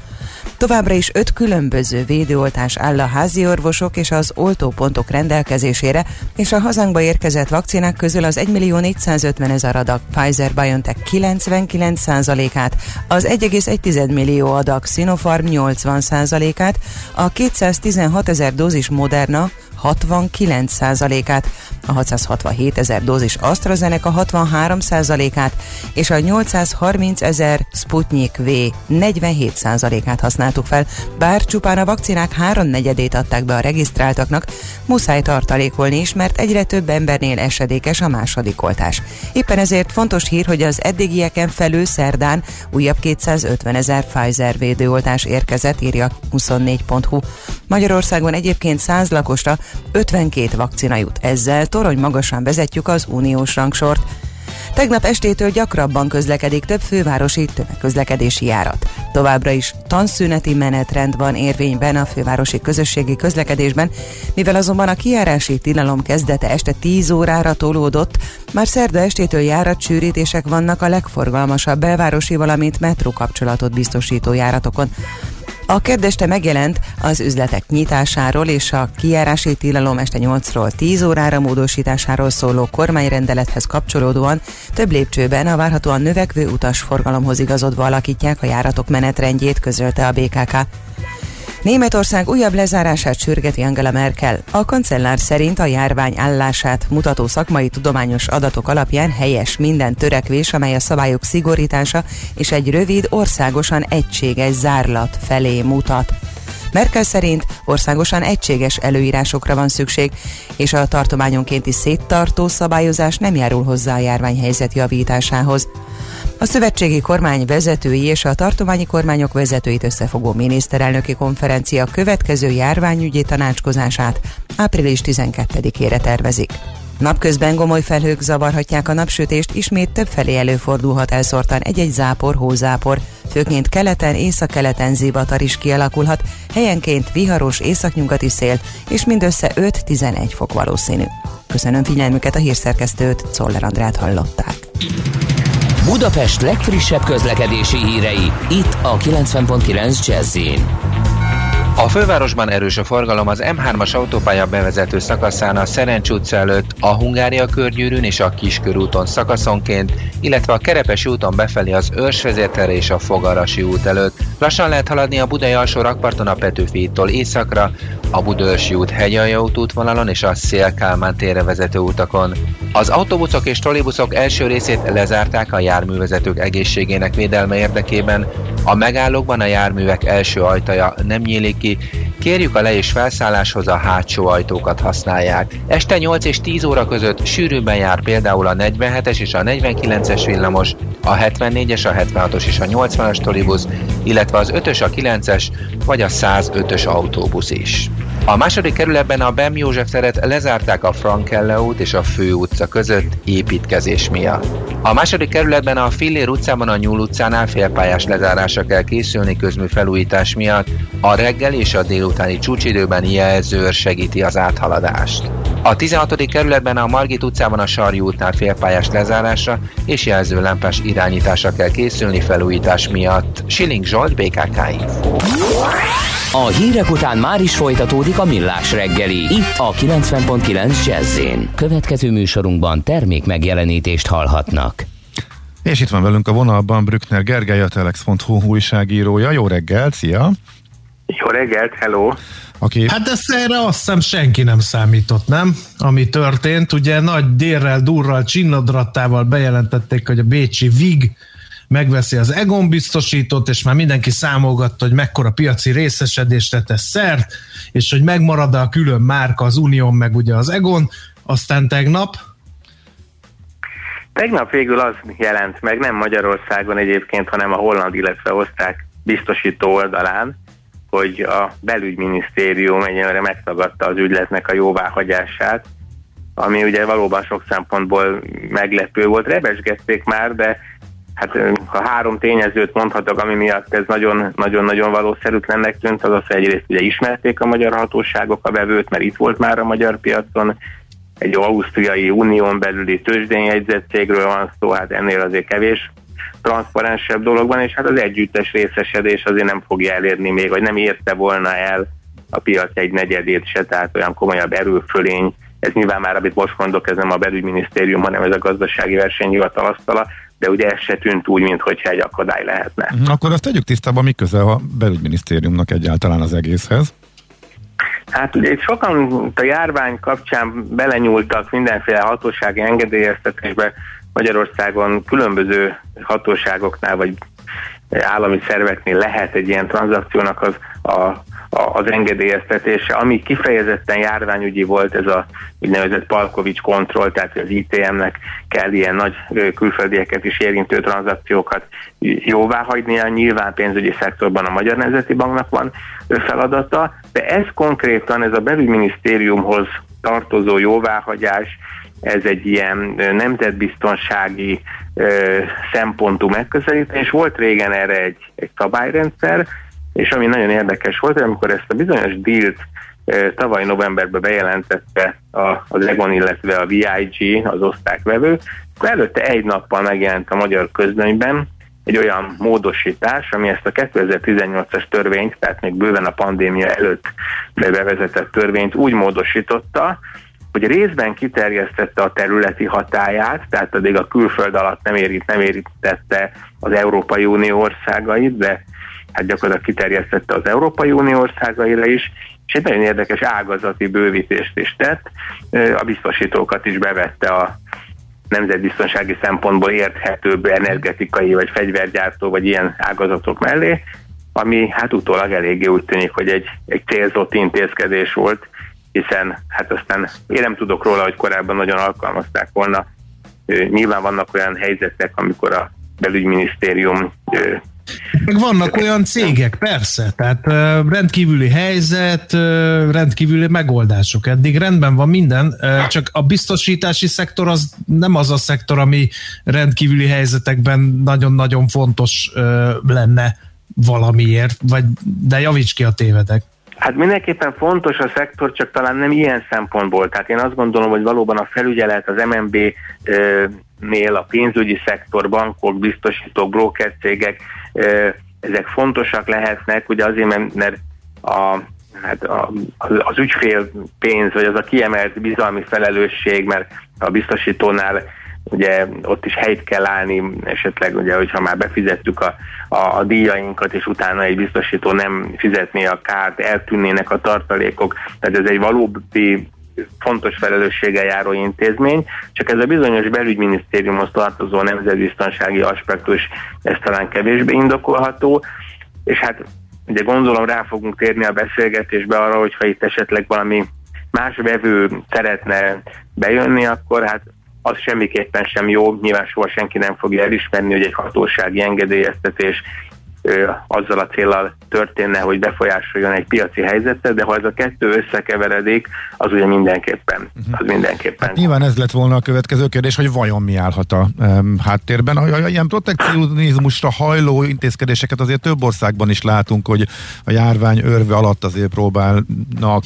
Továbbra is öt különböző védőoltás áll a házi orvosok és az oltópontok rendelkezésére, és a hazánkba érkezett vakcinák közül az 1 millió 450 ezer adag Pfizer-BioNTech 99%-át, az 1,1 millió adag Sinopharm 80%-át, a 216 ezer dózis moderno 69%-át, a 667 ezer dózis AstraZeneca 63%-át és a 830 ezer Sputnik V 47%-át használtuk fel, bár csupán a vakcinák háromnegyedét adták be a regisztráltaknak, muszáj tartalékolni is, mert egyre több embernél esedékes a második oltás. Éppen ezért fontos hír, hogy az eddigieken felül szerdán újabb 250 ezer Pfizer védőoltás érkezett, írja 24.hu. Magyarországon egyébként 100 lakosra 52 vakcina jut. Ezzel torony magasan vezetjük az uniós rangsort. Tegnap estétől gyakrabban közlekedik több fővárosi tömegközlekedési járat. Továbbra is tanszüneti menetrend van érvényben a fővárosi közösségi közlekedésben, mivel azonban a kijárási tilalom kezdete este 10 órára tolódott, már szerda estétől járatsűrítések vannak a legforgalmasabb belvárosi, valamint metró kapcsolatot biztosító járatokon. A keddeste megjelent az üzletek nyitásáról és a kijárási tilalom este 8-ról 10 órára módosításáról szóló kormányrendelethez kapcsolódóan több lépcsőben a várhatóan növekvő utasforgalomhoz igazodva alakítják a járatok menetrendjét, közölte a BKK. Németország újabb lezárását sürgeti Angela Merkel. A kancellár szerint a járvány állását mutató szakmai tudományos adatok alapján helyes minden törekvés, amely a szabályok szigorítása és egy rövid, országosan egységes zárlat felé mutat. Merkel szerint országosan egységes előírásokra van szükség, és a tartományonkénti széttartó szabályozás nem járul hozzá a járványhelyzet javításához. A szövetségi kormány vezetői és a tartományi kormányok vezetőit összefogó miniszterelnöki konferencia következő járványügyi tanácskozását április 12-ére tervezik. Napközben gomoly felhők zavarhatják a napsütést, ismét többfelé előfordulhat elszórtan egy-egy zápor, hózápor. Főként keleten, északkeleten zivatar is kialakulhat, helyenként viharos északnyugati szél, és mindössze 5-11 fok valószínű. Köszönöm figyelmüket a hírszerkesztőt, Czoller Andrát hallották. Budapest legfrissebb közlekedési hírei, itt a 90.9 jazz A fővárosban erős a forgalom az M3-as autópálya bevezető szakaszán a Szerencs utca előtt, a Hungária körgyűrűn és a Kiskörúton szakaszonként, illetve a Kerepesi úton befelé az Őrsvezértere és a Fogarasi út előtt. Lassan lehet haladni a Budai alsó rakparton a Petőfi hídtól északra, a Budörsi út Hegyalja út útvonalon és a Szél-Kálmán térre vezető utakon. Az autóbuszok és trollibuszok első részét lezárták a járművezetők egészségének védelme érdekében. A megállókban a járművek első ajtaja nem nyílik ki, kérjük a le- és felszálláshoz a hátsó ajtókat használják. Este 8 és 10 óra között sűrűbben jár például a 47-es és a 49-es villamos, a 74-es, a 76-os és a 80-as trollibusz, illetve az 5-ös, a 9-es vagy a 105-ös autóbusz is. A második kerületben a Bem József teret lezárták a Frankelle út és a Fő utca között építkezés miatt. A második kerületben a Fillér utcában a Nyúl utcánál félpályás lezárásra kell készülni közmű felújítás miatt. A reggel és a délutáni csúcsidőben jelzőr segíti az áthaladást. A 16. kerületben a Margit utcában a Sarjú útnál félpályás lezárásra és jelzőlámpás irányításra kell készülni felújítás miatt. Siling Zsolt, BKK Info. A hírek után már is folytatódik a millás reggeli, itt a 90.9 jazz Következő műsorunkban termék megjelenítést hallhatnak. És itt van velünk a vonalban Brückner Gergely, a telex.hu újságírója. Jó reggelt, szia! Jó reggelt, hello! Aki... Hát ezt erre azt hiszem senki nem számított, nem? Ami történt, ugye nagy dérrel, durral, csinnadrattával bejelentették, hogy a Bécsi VIG megveszi az Egon biztosítót, és már mindenki számolgatta, hogy mekkora piaci részesedésre tesz szert, és hogy megmarad a külön márka az Unión, meg ugye az Egon, aztán tegnap Tegnap végül az jelent meg, nem Magyarországon egyébként, hanem a holland, illetve osztrák biztosító oldalán, hogy a belügyminisztérium egyenlőre megtagadta az ügyletnek a jóváhagyását, ami ugye valóban sok szempontból meglepő volt. Rebesgették már, de hát ha három tényezőt mondhatok, ami miatt ez nagyon- nagyon-nagyon valószerűtlennek tűnt, az az, hogy egyrészt ugye ismerték a magyar hatóságok a vevőt, mert itt volt már a magyar piacon, egy ausztriai unión belüli tőzsdényjegyzett cégről van szó, hát ennél azért kevés transzparensebb dolog van, és hát az együttes részesedés azért nem fogja elérni még, vagy nem érte volna el a piac egy negyedét se, tehát olyan komolyabb erőfölény. Ez nyilván már, amit most mondok, ez nem a belügyminisztérium, hanem ez a gazdasági versenyhivatal asztala, de ugye ez se tűnt úgy, mintha egy akadály lehetne. Mhm, Akkor azt tegyük tisztában, mi köze a belügyminisztériumnak egyáltalán az egészhez. Hát ugye itt sokan a járvány kapcsán belenyúltak mindenféle hatósági engedélyeztetésbe Magyarországon különböző hatóságoknál vagy állami szerveknél lehet egy ilyen tranzakciónak az, a, a, az engedélyeztetése, ami kifejezetten járványügyi volt, ez a úgynevezett Palkovics kontroll, tehát az ITM-nek kell ilyen nagy külföldieket is érintő tranzakciókat jóvá hagynia, nyilván pénzügyi szektorban a Magyar Nemzeti Banknak van feladata, de ez konkrétan, ez a belügyminisztériumhoz tartozó jóváhagyás, ez egy ilyen nemzetbiztonsági szempontú megközelítés. Volt régen erre egy, egy szabályrendszer, és ami nagyon érdekes volt, hogy amikor ezt a bizonyos dílt tavaly novemberben bejelentette a, az Egon, illetve a VIG, az osztályvevő, előtte egy nappal megjelent a magyar közlönyben egy olyan módosítás, ami ezt a 2018-as törvényt, tehát még bőven a pandémia előtt bevezetett törvényt úgy módosította, hogy részben kiterjesztette a területi hatáját, tehát addig a külföld alatt nem, érít, nem érintette az Európai Unió országait, de hát gyakorlatilag kiterjesztette az Európai Unió országaira is, és egy nagyon érdekes ágazati bővítést is tett, a biztosítókat is bevette a nemzetbiztonsági szempontból érthetőbb energetikai vagy fegyvergyártó vagy ilyen ágazatok mellé, ami hát utólag eléggé úgy tűnik, hogy egy, egy célzott intézkedés volt, hiszen hát aztán én nem tudok róla, hogy korábban nagyon alkalmazták volna. Nyilván vannak olyan helyzetek, amikor a belügyminisztérium Meg vannak olyan cégek, persze, tehát rendkívüli helyzet, rendkívüli megoldások. Eddig rendben van minden, csak a biztosítási szektor az nem az a szektor, ami rendkívüli helyzetekben nagyon-nagyon fontos lenne valamiért, vagy de javíts ki a tévedek. Hát mindenképpen fontos a szektor, csak talán nem ilyen szempontból. Tehát én azt gondolom, hogy valóban a felügyelet az MNB-nél, a pénzügyi szektor, bankok, biztosítók, brokercégek, ö, ezek fontosak lehetnek, ugye azért, mert a, hát a, az ügyfél pénz, vagy az a kiemelt bizalmi felelősség, mert a biztosítónál ugye ott is helyt kell állni, esetleg ugye, hogyha már befizettük a, a, a díjainkat, és utána egy biztosító nem fizetné a kárt, eltűnnének a tartalékok, tehát ez egy valódi fontos felelősséggel járó intézmény, csak ez a bizonyos belügyminisztériumhoz tartozó nemzetbiztonsági aspektus, ez talán kevésbé indokolható, és hát ugye gondolom rá fogunk térni a beszélgetésbe arra, hogyha itt esetleg valami más vevő szeretne bejönni, akkor hát az semmiképpen sem jó, nyilván soha senki nem fogja elismerni, hogy egy hatósági engedélyeztetés azzal a célral történne, hogy befolyásoljon egy piaci helyzetet, de ha ez a kettő összekeveredik, az ugye mindenképpen, az mindenképpen. Hát nyilván ez lett volna a következő kérdés, hogy vajon mi állhat a um, háttérben. A, ilyen protekcionizmusra hajló intézkedéseket azért több országban is látunk, hogy a járvány örve alatt azért próbálnak,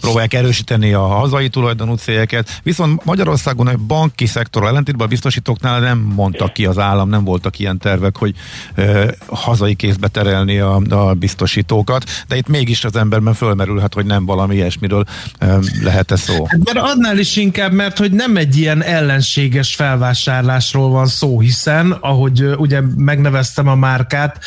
próbálják erősíteni a hazai tulajdonú cégeket. Viszont Magyarországon a banki szektor ellentétben a biztosítóknál nem mondtak ki az állam, nem voltak ilyen tervek, hogy hazai kézbe terelni a, a biztosítókat, de itt mégis az emberben fölmerülhet, hogy nem valami ilyesmiről lehet-e szó. Hát mert annál is inkább, mert hogy nem egy ilyen ellenséges felvásárlásról van szó, hiszen, ahogy ugye megneveztem a márkát,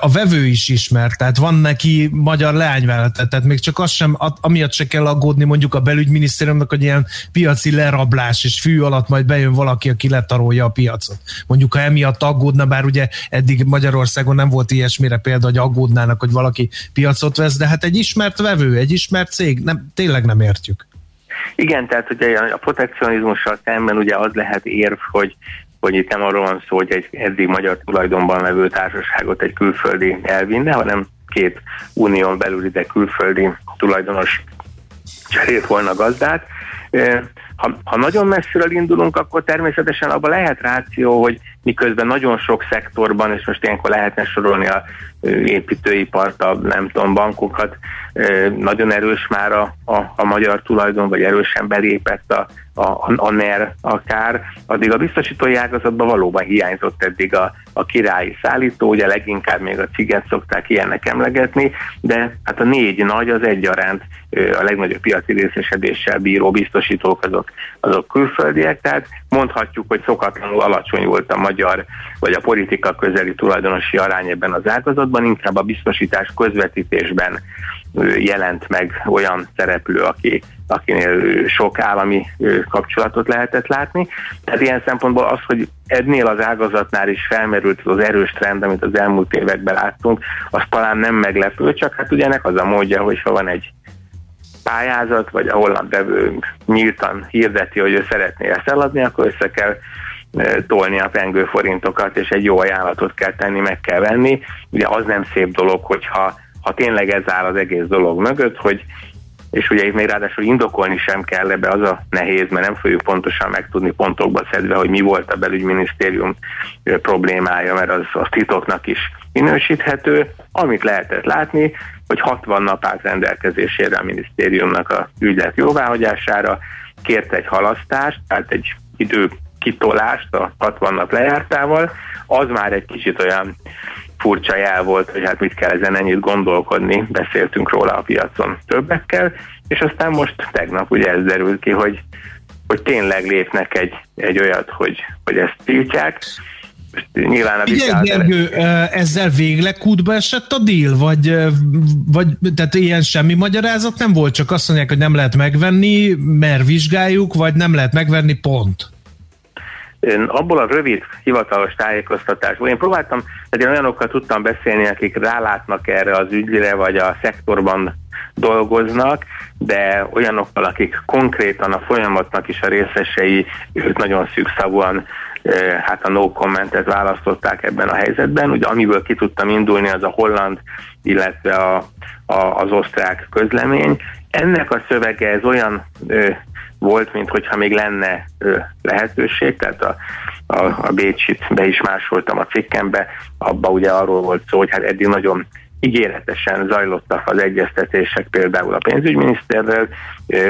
a vevő is ismert, tehát van neki magyar leányvállalata, tehát még csak az sem, amiatt se kell aggódni mondjuk a belügyminisztériumnak, hogy ilyen piaci lerablás és fű alatt majd bejön valaki, aki letarolja a piacot. Mondjuk, ha emiatt aggódna, bár ugye eddig Magyarországon nem volt ilyesmire példa, hogy aggódnának, hogy valaki piacot vesz, de hát egy ismert vevő, egy ismert cég, nem, tényleg nem értjük. Igen, tehát ugye a protekcionizmussal szemben ugye az lehet érv, hogy hogy itt nem arról van szó, hogy egy eddig magyar tulajdonban levő társaságot egy külföldi elvinne, hanem két unión belül ide külföldi tulajdonos cserélt volna gazdát. Ha, ha nagyon messziről indulunk, akkor természetesen abban lehet ráció, hogy miközben nagyon sok szektorban, és most ilyenkor lehetne sorolni a építőipart, a nem tudom, bankokat, nagyon erős már a, a, a magyar tulajdon, vagy erősen belépett a, a, a NER akár, addig a biztosítói ágazatban valóban hiányzott eddig a, a királyi szállító, ugye leginkább még a ciget szokták ilyennek emlegetni, de hát a négy nagy az egyaránt a legnagyobb piaci részesedéssel bíró biztosítók azok, azok külföldiek, tehát mondhatjuk, hogy szokatlanul alacsony volt a magyar vagy a politika közeli tulajdonosi arány ebben az ágazatban, inkább a biztosítás közvetítésben jelent meg olyan szereplő, aki, akinél sok állami kapcsolatot lehetett látni. Tehát ilyen szempontból az, hogy ennél az ágazatnál is felmerült az erős trend, amit az elmúlt években láttunk, az talán nem meglepő, csak hát ugye ennek az a módja, hogy ha van egy pályázat, vagy a holland vevő nyíltan hirdeti, hogy ő szeretné ezt eladni, akkor össze kell tolni a pengő forintokat, és egy jó ajánlatot kell tenni, meg kell venni. Ugye az nem szép dolog, hogyha ha tényleg ez áll az egész dolog mögött, hogy és ugye itt még ráadásul indokolni sem kell ebbe, az a nehéz, mert nem fogjuk pontosan megtudni pontokba szedve, hogy mi volt a belügyminisztérium problémája, mert az, az titoknak is minősíthető. Amit lehetett látni, hogy 60 nap állt rendelkezésére a minisztériumnak a ügylet jóváhagyására, kért egy halasztást, tehát egy idő kitolást a 60 nap lejártával, az már egy kicsit olyan furcsa jel volt, hogy hát mit kell ezen ennyit gondolkodni, beszéltünk róla a piacon többekkel, és aztán most tegnap ugye ez derült ki, hogy, hogy tényleg lépnek egy, egy olyat, hogy, hogy ezt tiltják. Nyilván a Figyelj, Gergő, ezzel végleg kútba esett a deal? Vagy, vagy tehát ilyen semmi magyarázat nem volt, csak azt mondják, hogy nem lehet megvenni, mert vizsgáljuk, vagy nem lehet megvenni, pont. Én abból a rövid hivatalos tájékoztatásból, én próbáltam, tehát én olyanokkal tudtam beszélni, akik rálátnak erre az ügyre, vagy a szektorban dolgoznak, de olyanokkal, akik konkrétan a folyamatnak is a részesei, ők nagyon szűkszavúan eh, hát a no commentet választották ebben a helyzetben. Ugye amiből ki tudtam indulni, az a holland, illetve a, a, az osztrák közlemény. Ennek a szövege ez olyan ö, volt, mint hogyha még lenne ö, lehetőség, tehát a, a, a Bécsit be is másoltam a cikkembe, abba ugye arról volt szó, hogy hát eddig nagyon ígéretesen zajlottak az egyeztetések például a pénzügyminiszterrel,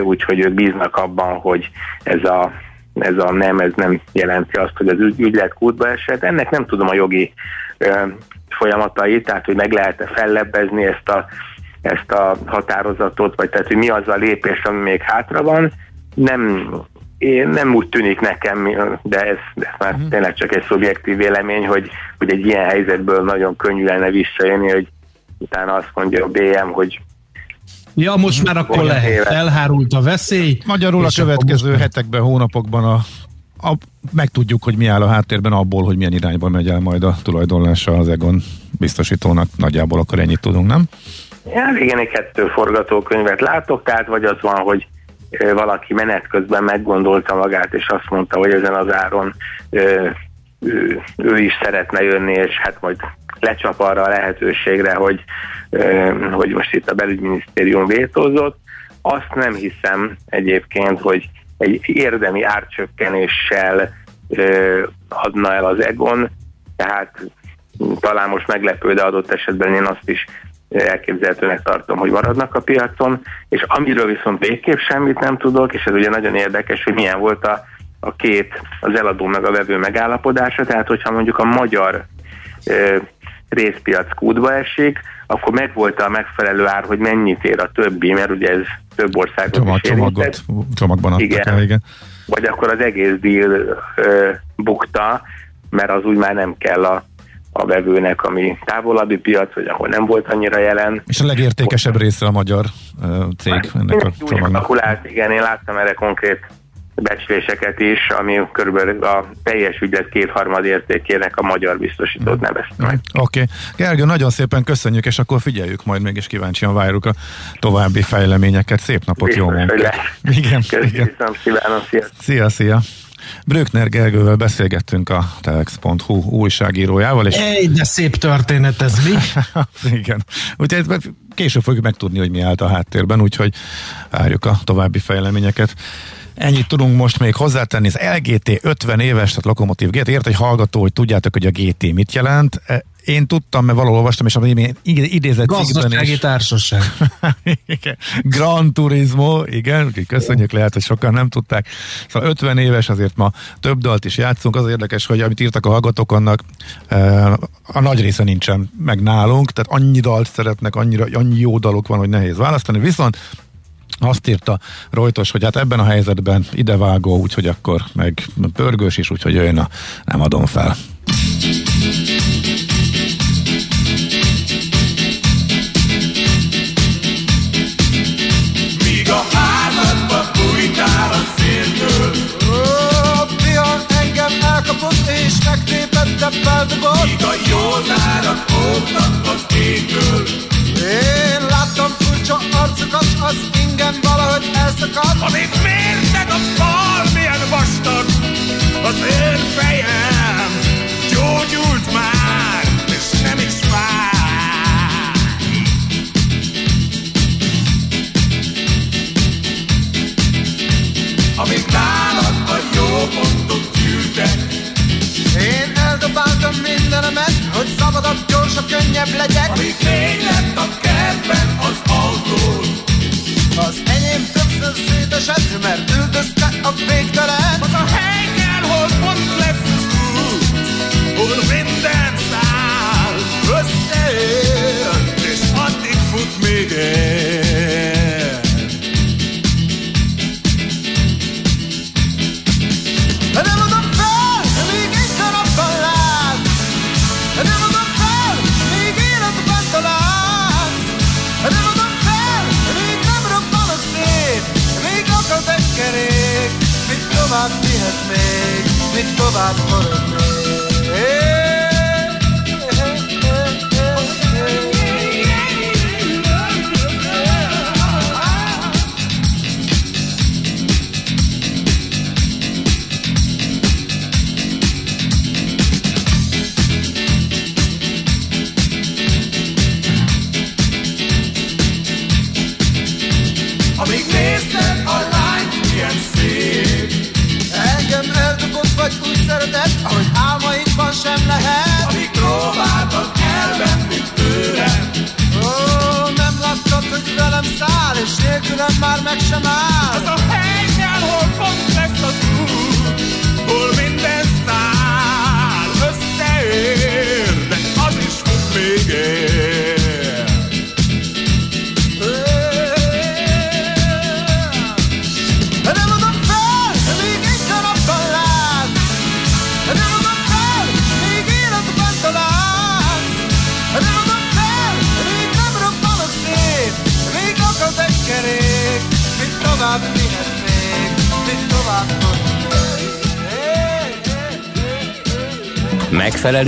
úgyhogy ők bíznak abban, hogy ez a, ez a nem, ez nem jelenti azt, hogy az ügy, ügylet kútba esett. Ennek nem tudom a jogi ö, folyamatait, tehát hogy meg lehet-e fellebbezni ezt a, ezt a határozatot, vagy tehát hogy mi az a lépés, ami még hátra van, nem, én nem úgy tűnik nekem, de ez, de ez már tényleg csak egy szubjektív vélemény, hogy, hogy egy ilyen helyzetből nagyon könnyű lenne visszajönni, hogy utána azt mondja a BM, hogy Ja, most már akkor lehet. éve. Elhárult a veszély. Magyarul a következő most- hetekben, hónapokban a, a, megtudjuk, hogy mi áll a háttérben abból, hogy milyen irányba megy el majd a tulajdonlása az Egon biztosítónak. Nagyjából akkor ennyit tudunk, nem? Ja, igen, egy kettő forgatókönyvet látok, tehát vagy az van, hogy valaki menet közben meggondolta magát, és azt mondta, hogy ezen az áron ö, ő, ő is szeretne jönni, és hát majd lecsap arra a lehetőségre, hogy, hogy most itt a belügyminisztérium vétózott. Azt nem hiszem egyébként, hogy egy érdemi árcsökkenéssel adna el az Egon, tehát talán most meglepő, de adott esetben én azt is elképzelhetőnek tartom, hogy maradnak a piacon, és amiről viszont végképp semmit nem tudok, és ez ugye nagyon érdekes, hogy milyen volt a, a két, az eladó meg a vevő megállapodása, tehát hogyha mondjuk a magyar ö, részpiac kútba esik, akkor megvolt a megfelelő ár, hogy mennyit ér a többi, mert ugye ez több országot Csomag, is érintett. csomagot, csomagban adtak Igen. el, igen. Vagy akkor az egész deal ö, bukta, mert az úgy már nem kell a, a vevőnek, ami távolabbi piac, vagy ahol nem volt annyira jelen. És a legértékesebb része a magyar cég ennek a csomagnak. igen, én láttam erre konkrét becsléseket is, ami körülbelül a teljes ügylet kétharmad értékének a magyar biztosítót nevezte meg. Oké. Okay. Gergő, nagyon szépen köszönjük, és akkor figyeljük majd még, és kíváncsian várjuk a további fejleményeket. Szép napot, jó Biztos, hogy munkát! Igen, Köszönöm, igen. Szia, szia! Brökner Gergővel beszélgettünk a telex.hu újságírójával, és Ej, de szép történet ez mi? igen. Úgyhogy később fogjuk megtudni, hogy mi állt a háttérben, úgyhogy várjuk a további fejleményeket. Ennyit tudunk most még hozzátenni. Az LGT 50 éves, tehát Lokomotív GT. Ért egy hallgató, hogy tudjátok, hogy a GT mit jelent. Én tudtam, mert valahol olvastam, és ami idézett Gazdasági társaság. Igen. Gran Turismo, igen, úgyhogy köszönjük, lehet, hogy sokan nem tudták. Szóval 50 éves, azért ma több dalt is játszunk. Az érdekes, hogy amit írtak a hallgatók, annak eh, a nagy része nincsen meg nálunk, tehát annyi dalt szeretnek, annyira, annyi jó dalok van, hogy nehéz választani. Viszont azt írta Rojtos, hogy hát ebben a helyzetben idevágó, úgyhogy akkor meg pörgős is, úgyhogy jöjjön a nem adom fel. Megtépette feldobott Míg a józárak óvnak az égből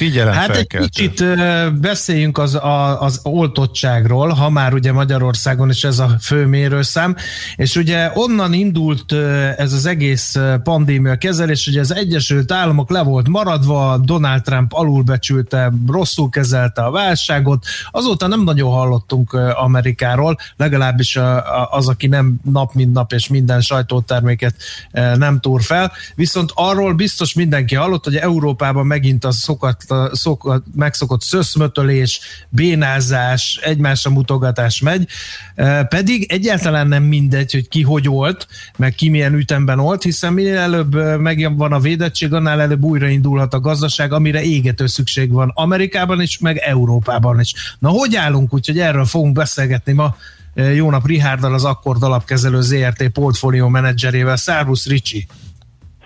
Figyelem Hát egy kicsit beszéljünk az, a, az oltottságról, ha már ugye Magyarországon is ez a fő mérőszám, és ugye onnan indult ez az egész pandémia kezelés, ugye az Egyesült Államok le volt maradva, Donald Trump alulbecsülte, rosszul kezelte a válságot, azóta nem nagyon hallottunk Amerikáról, legalábbis az, aki nem nap mint nap és minden sajtóterméket nem túr fel, viszont arról biztos mindenki hallott, hogy Európában megint a szokat, a szokat, megszokott szöszmötölés, bénázás, egymásra mutogatás megy, E, pedig egyáltalán nem mindegy, hogy ki hogy volt, meg ki milyen ütemben volt, hiszen minél előbb e, megvan a védettség, annál előbb újraindulhat a gazdaság, amire égető szükség van Amerikában is, meg Európában is. Na, hogy állunk? Úgyhogy erről fogunk beszélgetni ma E, jó nap Rihárdal, az Akkord alapkezelő ZRT portfólió menedzserével. Szervusz Ricsi!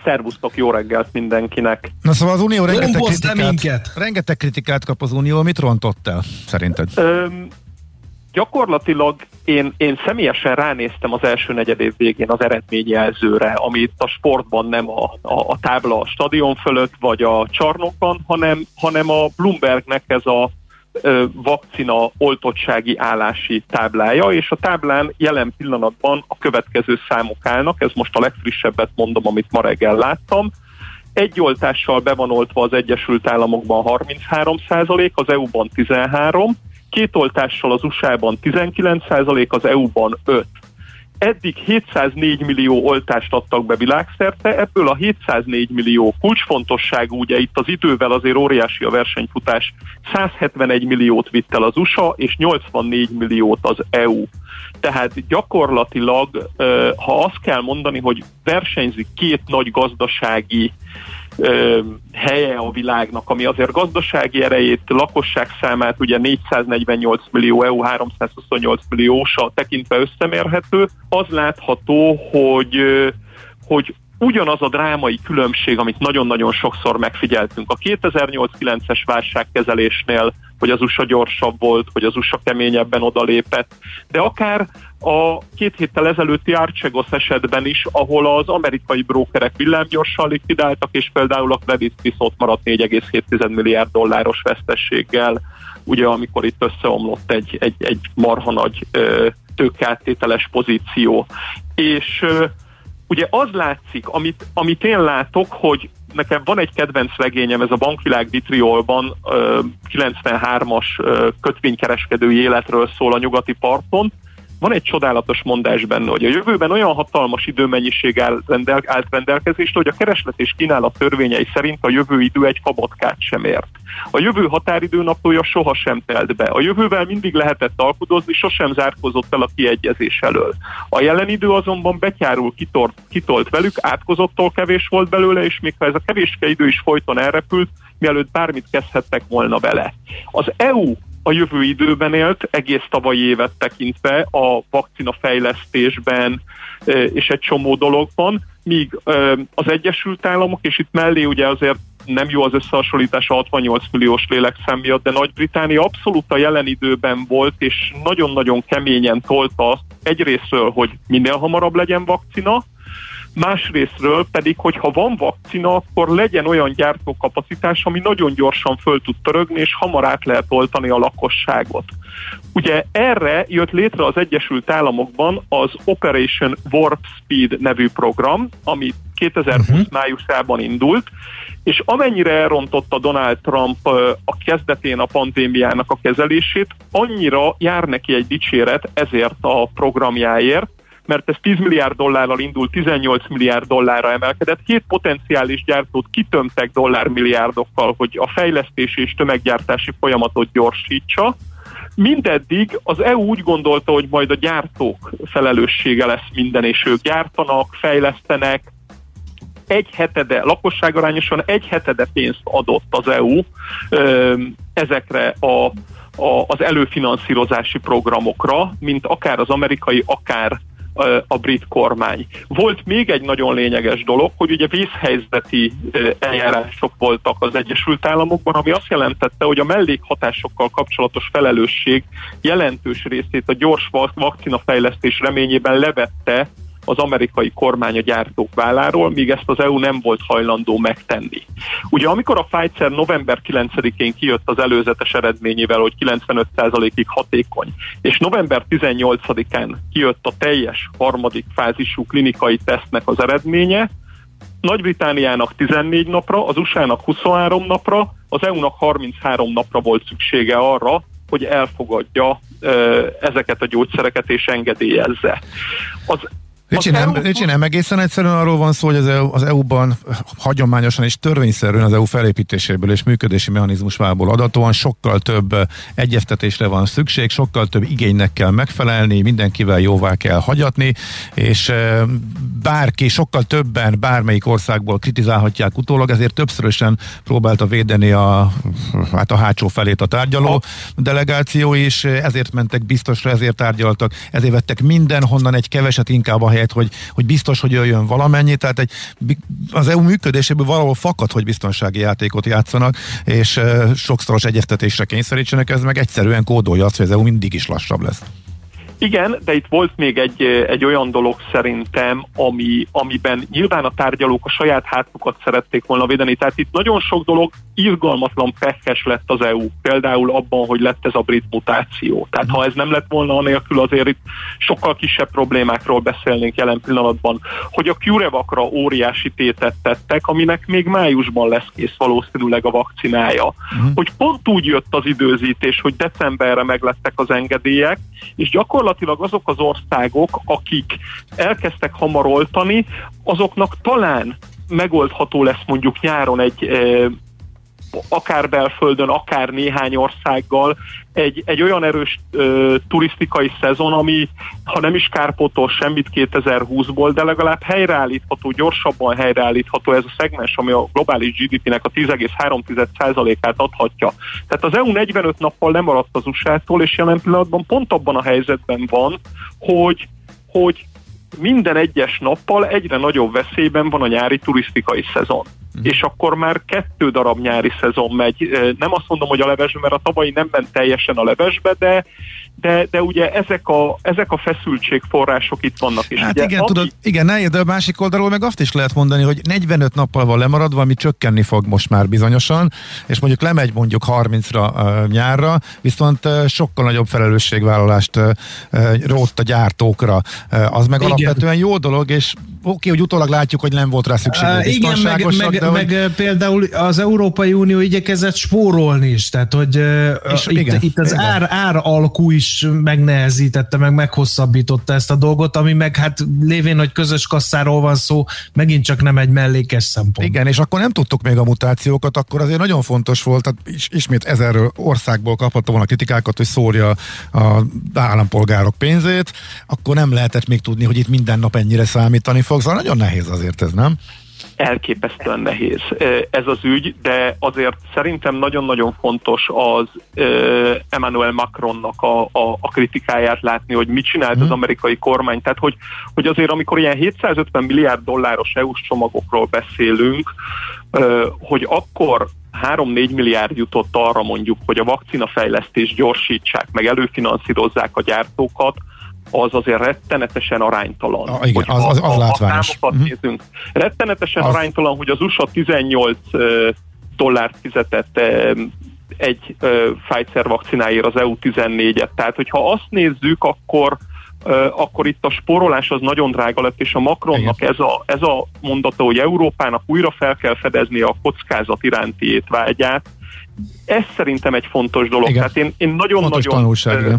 Szervusztok, jó reggelt mindenkinek! Na szóval az Unió rengeteg kritikát, rengeteg kritikát kap az Unió, mit rontott el, szerinted? Öm, gyakorlatilag én, én személyesen ránéztem az első negyedév végén az eredményjelzőre, ami itt a sportban nem a, a, a tábla a stadion fölött, vagy a csarnokban, hanem, hanem a Bloombergnek ez a vakcina oltottsági állási táblája, és a táblán jelen pillanatban a következő számok állnak, ez most a legfrissebbet mondom, amit ma reggel láttam. Egy oltással be van oltva az Egyesült Államokban 33% az EU-ban 13 két oltással az USA-ban 19% az EU-ban 5 eddig 704 millió oltást adtak be világszerte, ebből a 704 millió kulcsfontosságú, ugye itt az idővel azért óriási a versenyfutás, 171 milliót vitt el az USA, és 84 milliót az EU. Tehát gyakorlatilag, ha azt kell mondani, hogy versenyzik két nagy gazdasági ö, helye a világnak, ami azért gazdasági erejét, lakosság számát ugye 448 millió EU, 328 millió USA tekintve összemérhető, az látható, hogy, hogy ugyanaz a drámai különbség, amit nagyon-nagyon sokszor megfigyeltünk. A 2008-9-es válságkezelésnél, hogy az USA gyorsabb volt, hogy az USA keményebben odalépett, de akár a két héttel ezelőtti Archegos esetben is, ahol az amerikai brókerek villámgyorsan likvidáltak, és például a Credit Suisse maradt 4,7 milliárd dolláros vesztességgel, ugye amikor itt összeomlott egy, egy, egy marha nagy ö, tőkeáttételes pozíció. És ö, ugye az látszik, amit, amit én látok, hogy nekem van egy kedvenc regényem, ez a Bankvilág Vitriolban, 93-as kötvénykereskedői életről szól a nyugati parton, van egy csodálatos mondás benne, hogy a jövőben olyan hatalmas időmennyiség áll rendel, állt rendelkezésre, hogy a kereslet és kínálat törvényei szerint a jövő idő egy kabotkát sem ért. A jövő határidő naplója sohasem telt be. A jövővel mindig lehetett alkudozni, sosem zárkozott el a kiegyezés elől. A jelen idő azonban betyárul kitort, kitolt velük, átkozottól kevés volt belőle, és még ha ez a kevéske idő is folyton elrepült, mielőtt bármit kezdhettek volna vele. Az EU a jövő időben élt, egész tavalyi évet tekintve a vakcina fejlesztésben és egy csomó dologban, míg az Egyesült Államok, és itt mellé ugye azért nem jó az összehasonlítás a 68 milliós lélekszám miatt, de Nagy-Británia abszolút a jelen időben volt, és nagyon-nagyon keményen tolta azt egyrésztről, hogy minél hamarabb legyen vakcina, másrésztről pedig, hogyha van vakcina, akkor legyen olyan gyártókapacitás, ami nagyon gyorsan föl tud törögni, és hamar át lehet oltani a lakosságot. Ugye erre jött létre az Egyesült Államokban az Operation Warp Speed nevű program, ami 2020 uh-huh. májusában indult, és amennyire elrontotta Donald Trump a kezdetén a pandémiának a kezelését, annyira jár neki egy dicséret ezért a programjáért, mert ez 10 milliárd dollárral indult, 18 milliárd dollárra emelkedett. Két potenciális gyártót kitömtek dollármilliárdokkal, hogy a fejlesztési és tömeggyártási folyamatot gyorsítsa. Mindeddig az EU úgy gondolta, hogy majd a gyártók felelőssége lesz minden, és ők gyártanak, fejlesztenek, egy hetede, lakosságarányosan egy hetede pénzt adott az EU ezekre a, a, az előfinanszírozási programokra, mint akár az amerikai, akár a brit kormány. Volt még egy nagyon lényeges dolog, hogy ugye vészhelyzeti eljárások voltak az Egyesült Államokban, ami azt jelentette, hogy a mellékhatásokkal kapcsolatos felelősség jelentős részét a gyors vakcinafejlesztés reményében levette az amerikai kormány a gyártók válláról, míg ezt az EU nem volt hajlandó megtenni. Ugye amikor a Pfizer november 9-én kijött az előzetes eredményével, hogy 95%-ig hatékony, és november 18-án kijött a teljes harmadik fázisú klinikai tesztnek az eredménye, nagy-Britániának 14 napra, az USA-nak 23 napra, az EU-nak 33 napra volt szüksége arra, hogy elfogadja ö, ezeket a gyógyszereket és engedélyezze. Az Ricsi nem, Ricsi, nem egészen egyszerűen arról van szó, hogy az, EU, az EU-ban hagyományosan és törvényszerűen az EU felépítéséből és működési mechanizmusvából adatóan sokkal több egyeztetésre van szükség, sokkal több igénynek kell megfelelni, mindenkivel jóvá kell hagyatni, és bárki, sokkal többen bármelyik országból kritizálhatják utólag, ezért többszörösen próbálta védeni a, hát a hátsó felét a tárgyaló delegáció is, ezért mentek biztosra, ezért tárgyaltak, ezért vettek mindenhonnan egy keveset inkább a ahelyett, hogy, hogy biztos, hogy jöjjön valamennyi, tehát egy, az EU működéséből valahol fakad, hogy biztonsági játékot játszanak, és sokszoros egyeztetésre kényszerítsenek, ez meg egyszerűen kódolja azt, hogy az EU mindig is lassabb lesz. Igen, de itt volt még egy, egy olyan dolog szerintem, ami, amiben nyilván a tárgyalók a saját hátukat szerették volna védeni. Tehát itt nagyon sok dolog izgalmatlan pekes lett az EU. Például abban, hogy lett ez a brit mutáció. Tehát ha ez nem lett volna anélkül, azért itt sokkal kisebb problémákról beszélnénk jelen pillanatban. Hogy a CureVac-ra óriási tétet tettek, aminek még májusban lesz kész valószínűleg a vakcinája. Uh-huh. Hogy pont úgy jött az időzítés, hogy decemberre meglettek az engedélyek, és gyakorlatilag azok az országok, akik elkezdtek hamar oltani, azoknak talán megoldható lesz mondjuk nyáron egy e, akár belföldön, akár néhány országgal egy, egy olyan erős ö, turisztikai szezon, ami ha nem is kárpótol semmit 2020-ból, de legalább helyreállítható, gyorsabban helyreállítható ez a szegmens, ami a globális GDP-nek a 10,3%-át adhatja. Tehát az EU 45 nappal lemaradt az USA-tól, és jelen pillanatban pont abban a helyzetben van, hogy, hogy minden egyes nappal egyre nagyobb veszélyben van a nyári turisztikai szezon. Uh-huh. És akkor már kettő darab nyári szezon megy. Nem azt mondom, hogy a levesbe, mert a tavalyi nem ment teljesen a levesbe, de, de, de ugye ezek a, ezek a feszültségforrások itt vannak. És Hát ugye, igen, tudod, igen, ne, de a másik oldalról meg azt is lehet mondani, hogy 45 nappal van lemaradva, ami csökkenni fog most már bizonyosan, és mondjuk lemegy mondjuk 30-ra uh, nyárra, viszont uh, sokkal nagyobb felelősségvállalást uh, rótt a gyártókra. Uh, az meg Igen. alapvetően jó dolog, és oké, okay, hogy utólag látjuk, hogy nem volt rá szükség, Á, igen, meg, meg, de meg hogy... például az Európai Unió igyekezett spórolni is, tehát hogy És itt, igen, itt az igen. ár, ár alkú is megnehezítette, meg meghosszabbította ezt a dolgot, ami meg hát lévén, hogy közös kasszáról van szó, megint csak nem egy mellékes szempont. Igen, és akkor nem tudtuk még a mutációkat, akkor azért nagyon fontos volt, tehát is, ismét ezer országból kaphatta volna kritikákat, hogy szórja a állampolgárok pénzét, akkor nem lehetett még tudni, hogy itt minden nap ennyire számítani fog, szóval nagyon nehéz azért ez, nem? Elképesztően nehéz ez az ügy, de azért szerintem nagyon-nagyon fontos az Emmanuel Macronnak a, a, a kritikáját látni, hogy mit csinált az amerikai kormány. Tehát, hogy, hogy azért amikor ilyen 750 milliárd dolláros EU-s csomagokról beszélünk, hogy akkor 3-4 milliárd jutott arra mondjuk, hogy a vakcinafejlesztést gyorsítsák, meg előfinanszírozzák a gyártókat, az azért rettenetesen aránytalan. Ah, igen, az- az- az a, a látványos. számokat Mhm. nézünk. Rettenetesen Az- aránytalan, hogy az USA 18 ö, dollárt fizetett egy Pfizer vakcináért, az EU 14-et. Tehát, hogyha azt nézzük, akkor akkor itt a sporolás az nagyon drága lett, és a Macronnak ez a, ez a mondata, hogy Európának újra fel kell fedezni a kockázat iránti étvágyát, ez szerintem egy fontos dolog. Igen. Tehát én, én nagyon-nagyon tanulság, ö, igen.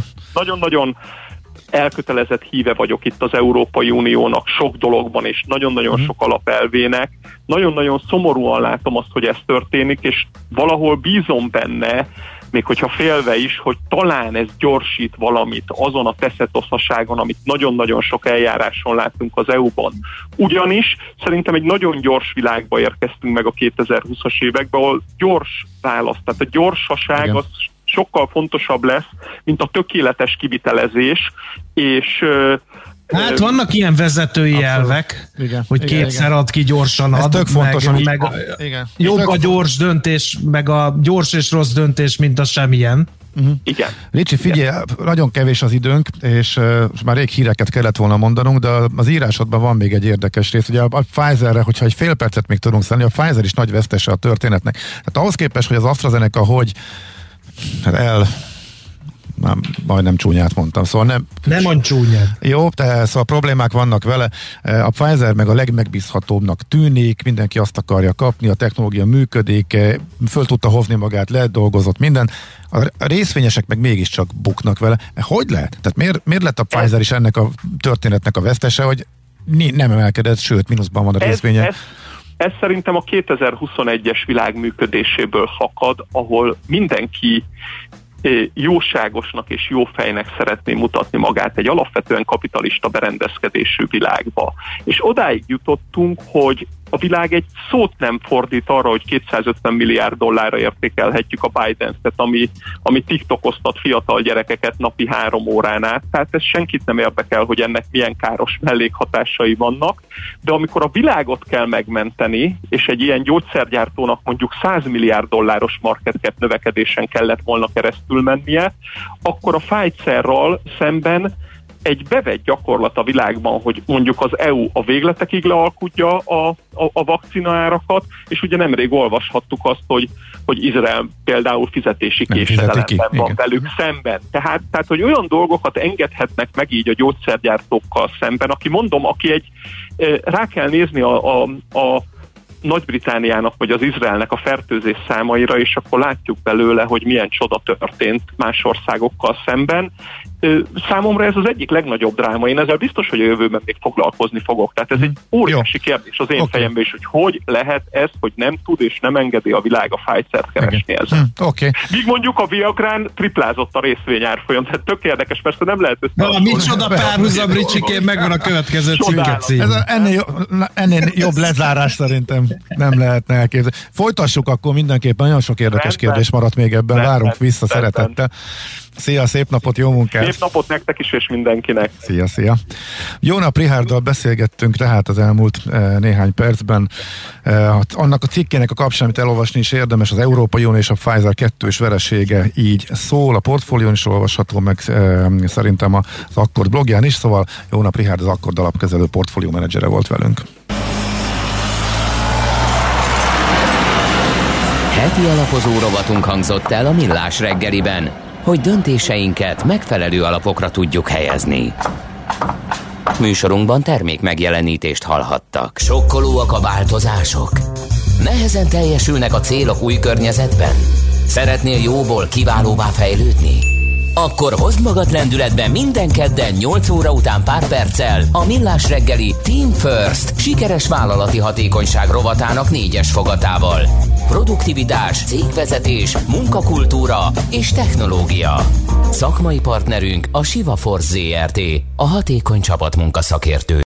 Elkötelezett híve vagyok itt az Európai Uniónak sok dologban, és nagyon-nagyon Mhm. sok alapelvének. Nagyon-nagyon szomorúan látom azt, hogy ez történik, és valahol bízom benne, még hogyha félve is, hogy talán ez gyorsít valamit azon a teszetoszaságon, amit nagyon-nagyon sok eljáráson látunk az EU-ban. Ugyanis szerintem egy nagyon gyors világba érkeztünk meg a 2020-as években, ahol gyors válasz, tehát a gyorsaság Igen. az sokkal fontosabb lesz, mint a tökéletes kivitelezés, és Hát vannak ilyen vezetői elvek, Igen, hogy igen, kétszer igen. ad ki, gyorsan Ez ad, tök fontos, meg, meg igen. jobb a gyors döntés, meg a gyors és rossz döntés, mint a semmilyen. Igen. Ricsi, figyelj, nagyon kevés az időnk, és uh, már rég híreket kellett volna mondanunk, de az írásodban van még egy érdekes rész. Ugye a, a Pfizerre, hogyha egy fél percet még tudunk szenni, a Pfizer is nagy vesztese a történetnek. Tehát ahhoz képest, hogy az AstraZeneca hogy hát el nem, majdnem csúnyát mondtam, szóval nem... Nem mondj csúnyát. Jó, de szóval problémák vannak vele. A Pfizer meg a legmegbízhatóbbnak tűnik, mindenki azt akarja kapni, a technológia működik, föl tudta hozni magát, lehet dolgozott minden. A részvényesek meg mégiscsak buknak vele. Hogy lehet? Tehát miért, miért lett a Pfizer is ennek a történetnek a vesztese, hogy nem emelkedett, sőt, mínuszban van a részvénye? ez, ez szerintem a 2021-es világ működéséből fakad, ahol mindenki eh, jóságosnak és jófejnek szeretné mutatni magát egy alapvetően kapitalista berendezkedésű világba. És odáig jutottunk, hogy a világ egy szót nem fordít arra, hogy 250 milliárd dollárra értékelhetjük a Biden-t, ami, ami TikTokoztat fiatal gyerekeket napi három órán át. Tehát ez senkit nem érdekel, hogy ennek milyen káros mellékhatásai vannak. De amikor a világot kell megmenteni, és egy ilyen gyógyszergyártónak mondjuk 100 milliárd dolláros market növekedésen kellett volna keresztül mennie, akkor a Pfizerral szemben egy bevett gyakorlat a világban, hogy mondjuk az EU a végletekig lealkudja a, a, a vakcina árakat, és ugye nemrég olvashattuk azt, hogy, hogy Izrael például fizetési késedelemben van igen. velük szemben. Tehát, tehát, hogy olyan dolgokat engedhetnek meg így a gyógyszergyártókkal szemben, aki mondom, aki egy, eh, rá kell nézni a, a, a nagy-Britániának vagy az Izraelnek a fertőzés számaira, és akkor látjuk belőle, hogy milyen csoda történt más országokkal szemben. Számomra ez az egyik legnagyobb dráma. Én ezzel biztos, hogy a jövőben még foglalkozni fogok. Tehát ez egy óriási kérdés az én Oké. fejemben is, hogy hogy lehet ez, hogy nem tud és nem engedi a világ a Pfizer-t keresni ezen. Hm, Oké. Míg mondjuk a Viagrán triplázott a részvényárfolyam, tehát tök érdekes, persze nem lehet Na, micsoda párhuzam, Ricsikén, megvan a következő cím. Ez a, ennél, jobb, ennél jobb lezárás szerintem nem lehetne elképzelni. Folytassuk akkor mindenképpen, nagyon sok érdekes Rendben. kérdés maradt még ebben, Rendben. várunk vissza Rendben. szeretettel. Szia, szép napot, jó munkát! Szép napot nektek is, és mindenkinek. Szia, szia! Jónap Rihárdal beszélgettünk tehát az elmúlt eh, néhány percben. Eh, annak a cikkének a kapcsán, amit elolvasni is érdemes, az Európai Unió és a Pfizer kettős veresége így szól, a portfólión is olvasható meg eh, szerintem az Akkord blogján is, szóval Jónap Rihárd az Akkord alapkezelő portfólió menedzsere volt velünk. Heti alapozó rovatunk hangzott el a Millás reggeliben, hogy döntéseinket megfelelő alapokra tudjuk helyezni. Műsorunkban termék megjelenítést hallhattak. Sokkolóak a változások? Nehezen teljesülnek a célok új környezetben? Szeretnél jóból kiválóvá fejlődni? Akkor hozd magad lendületbe minden kedden 8 óra után pár perccel a Millás reggeli Team First sikeres vállalati hatékonyság rovatának négyes fogatával. Produktivitás, cégvezetés, munkakultúra és technológia. Szakmai partnerünk a Siva Force ZRT, a hatékony csapatmunka szakértő.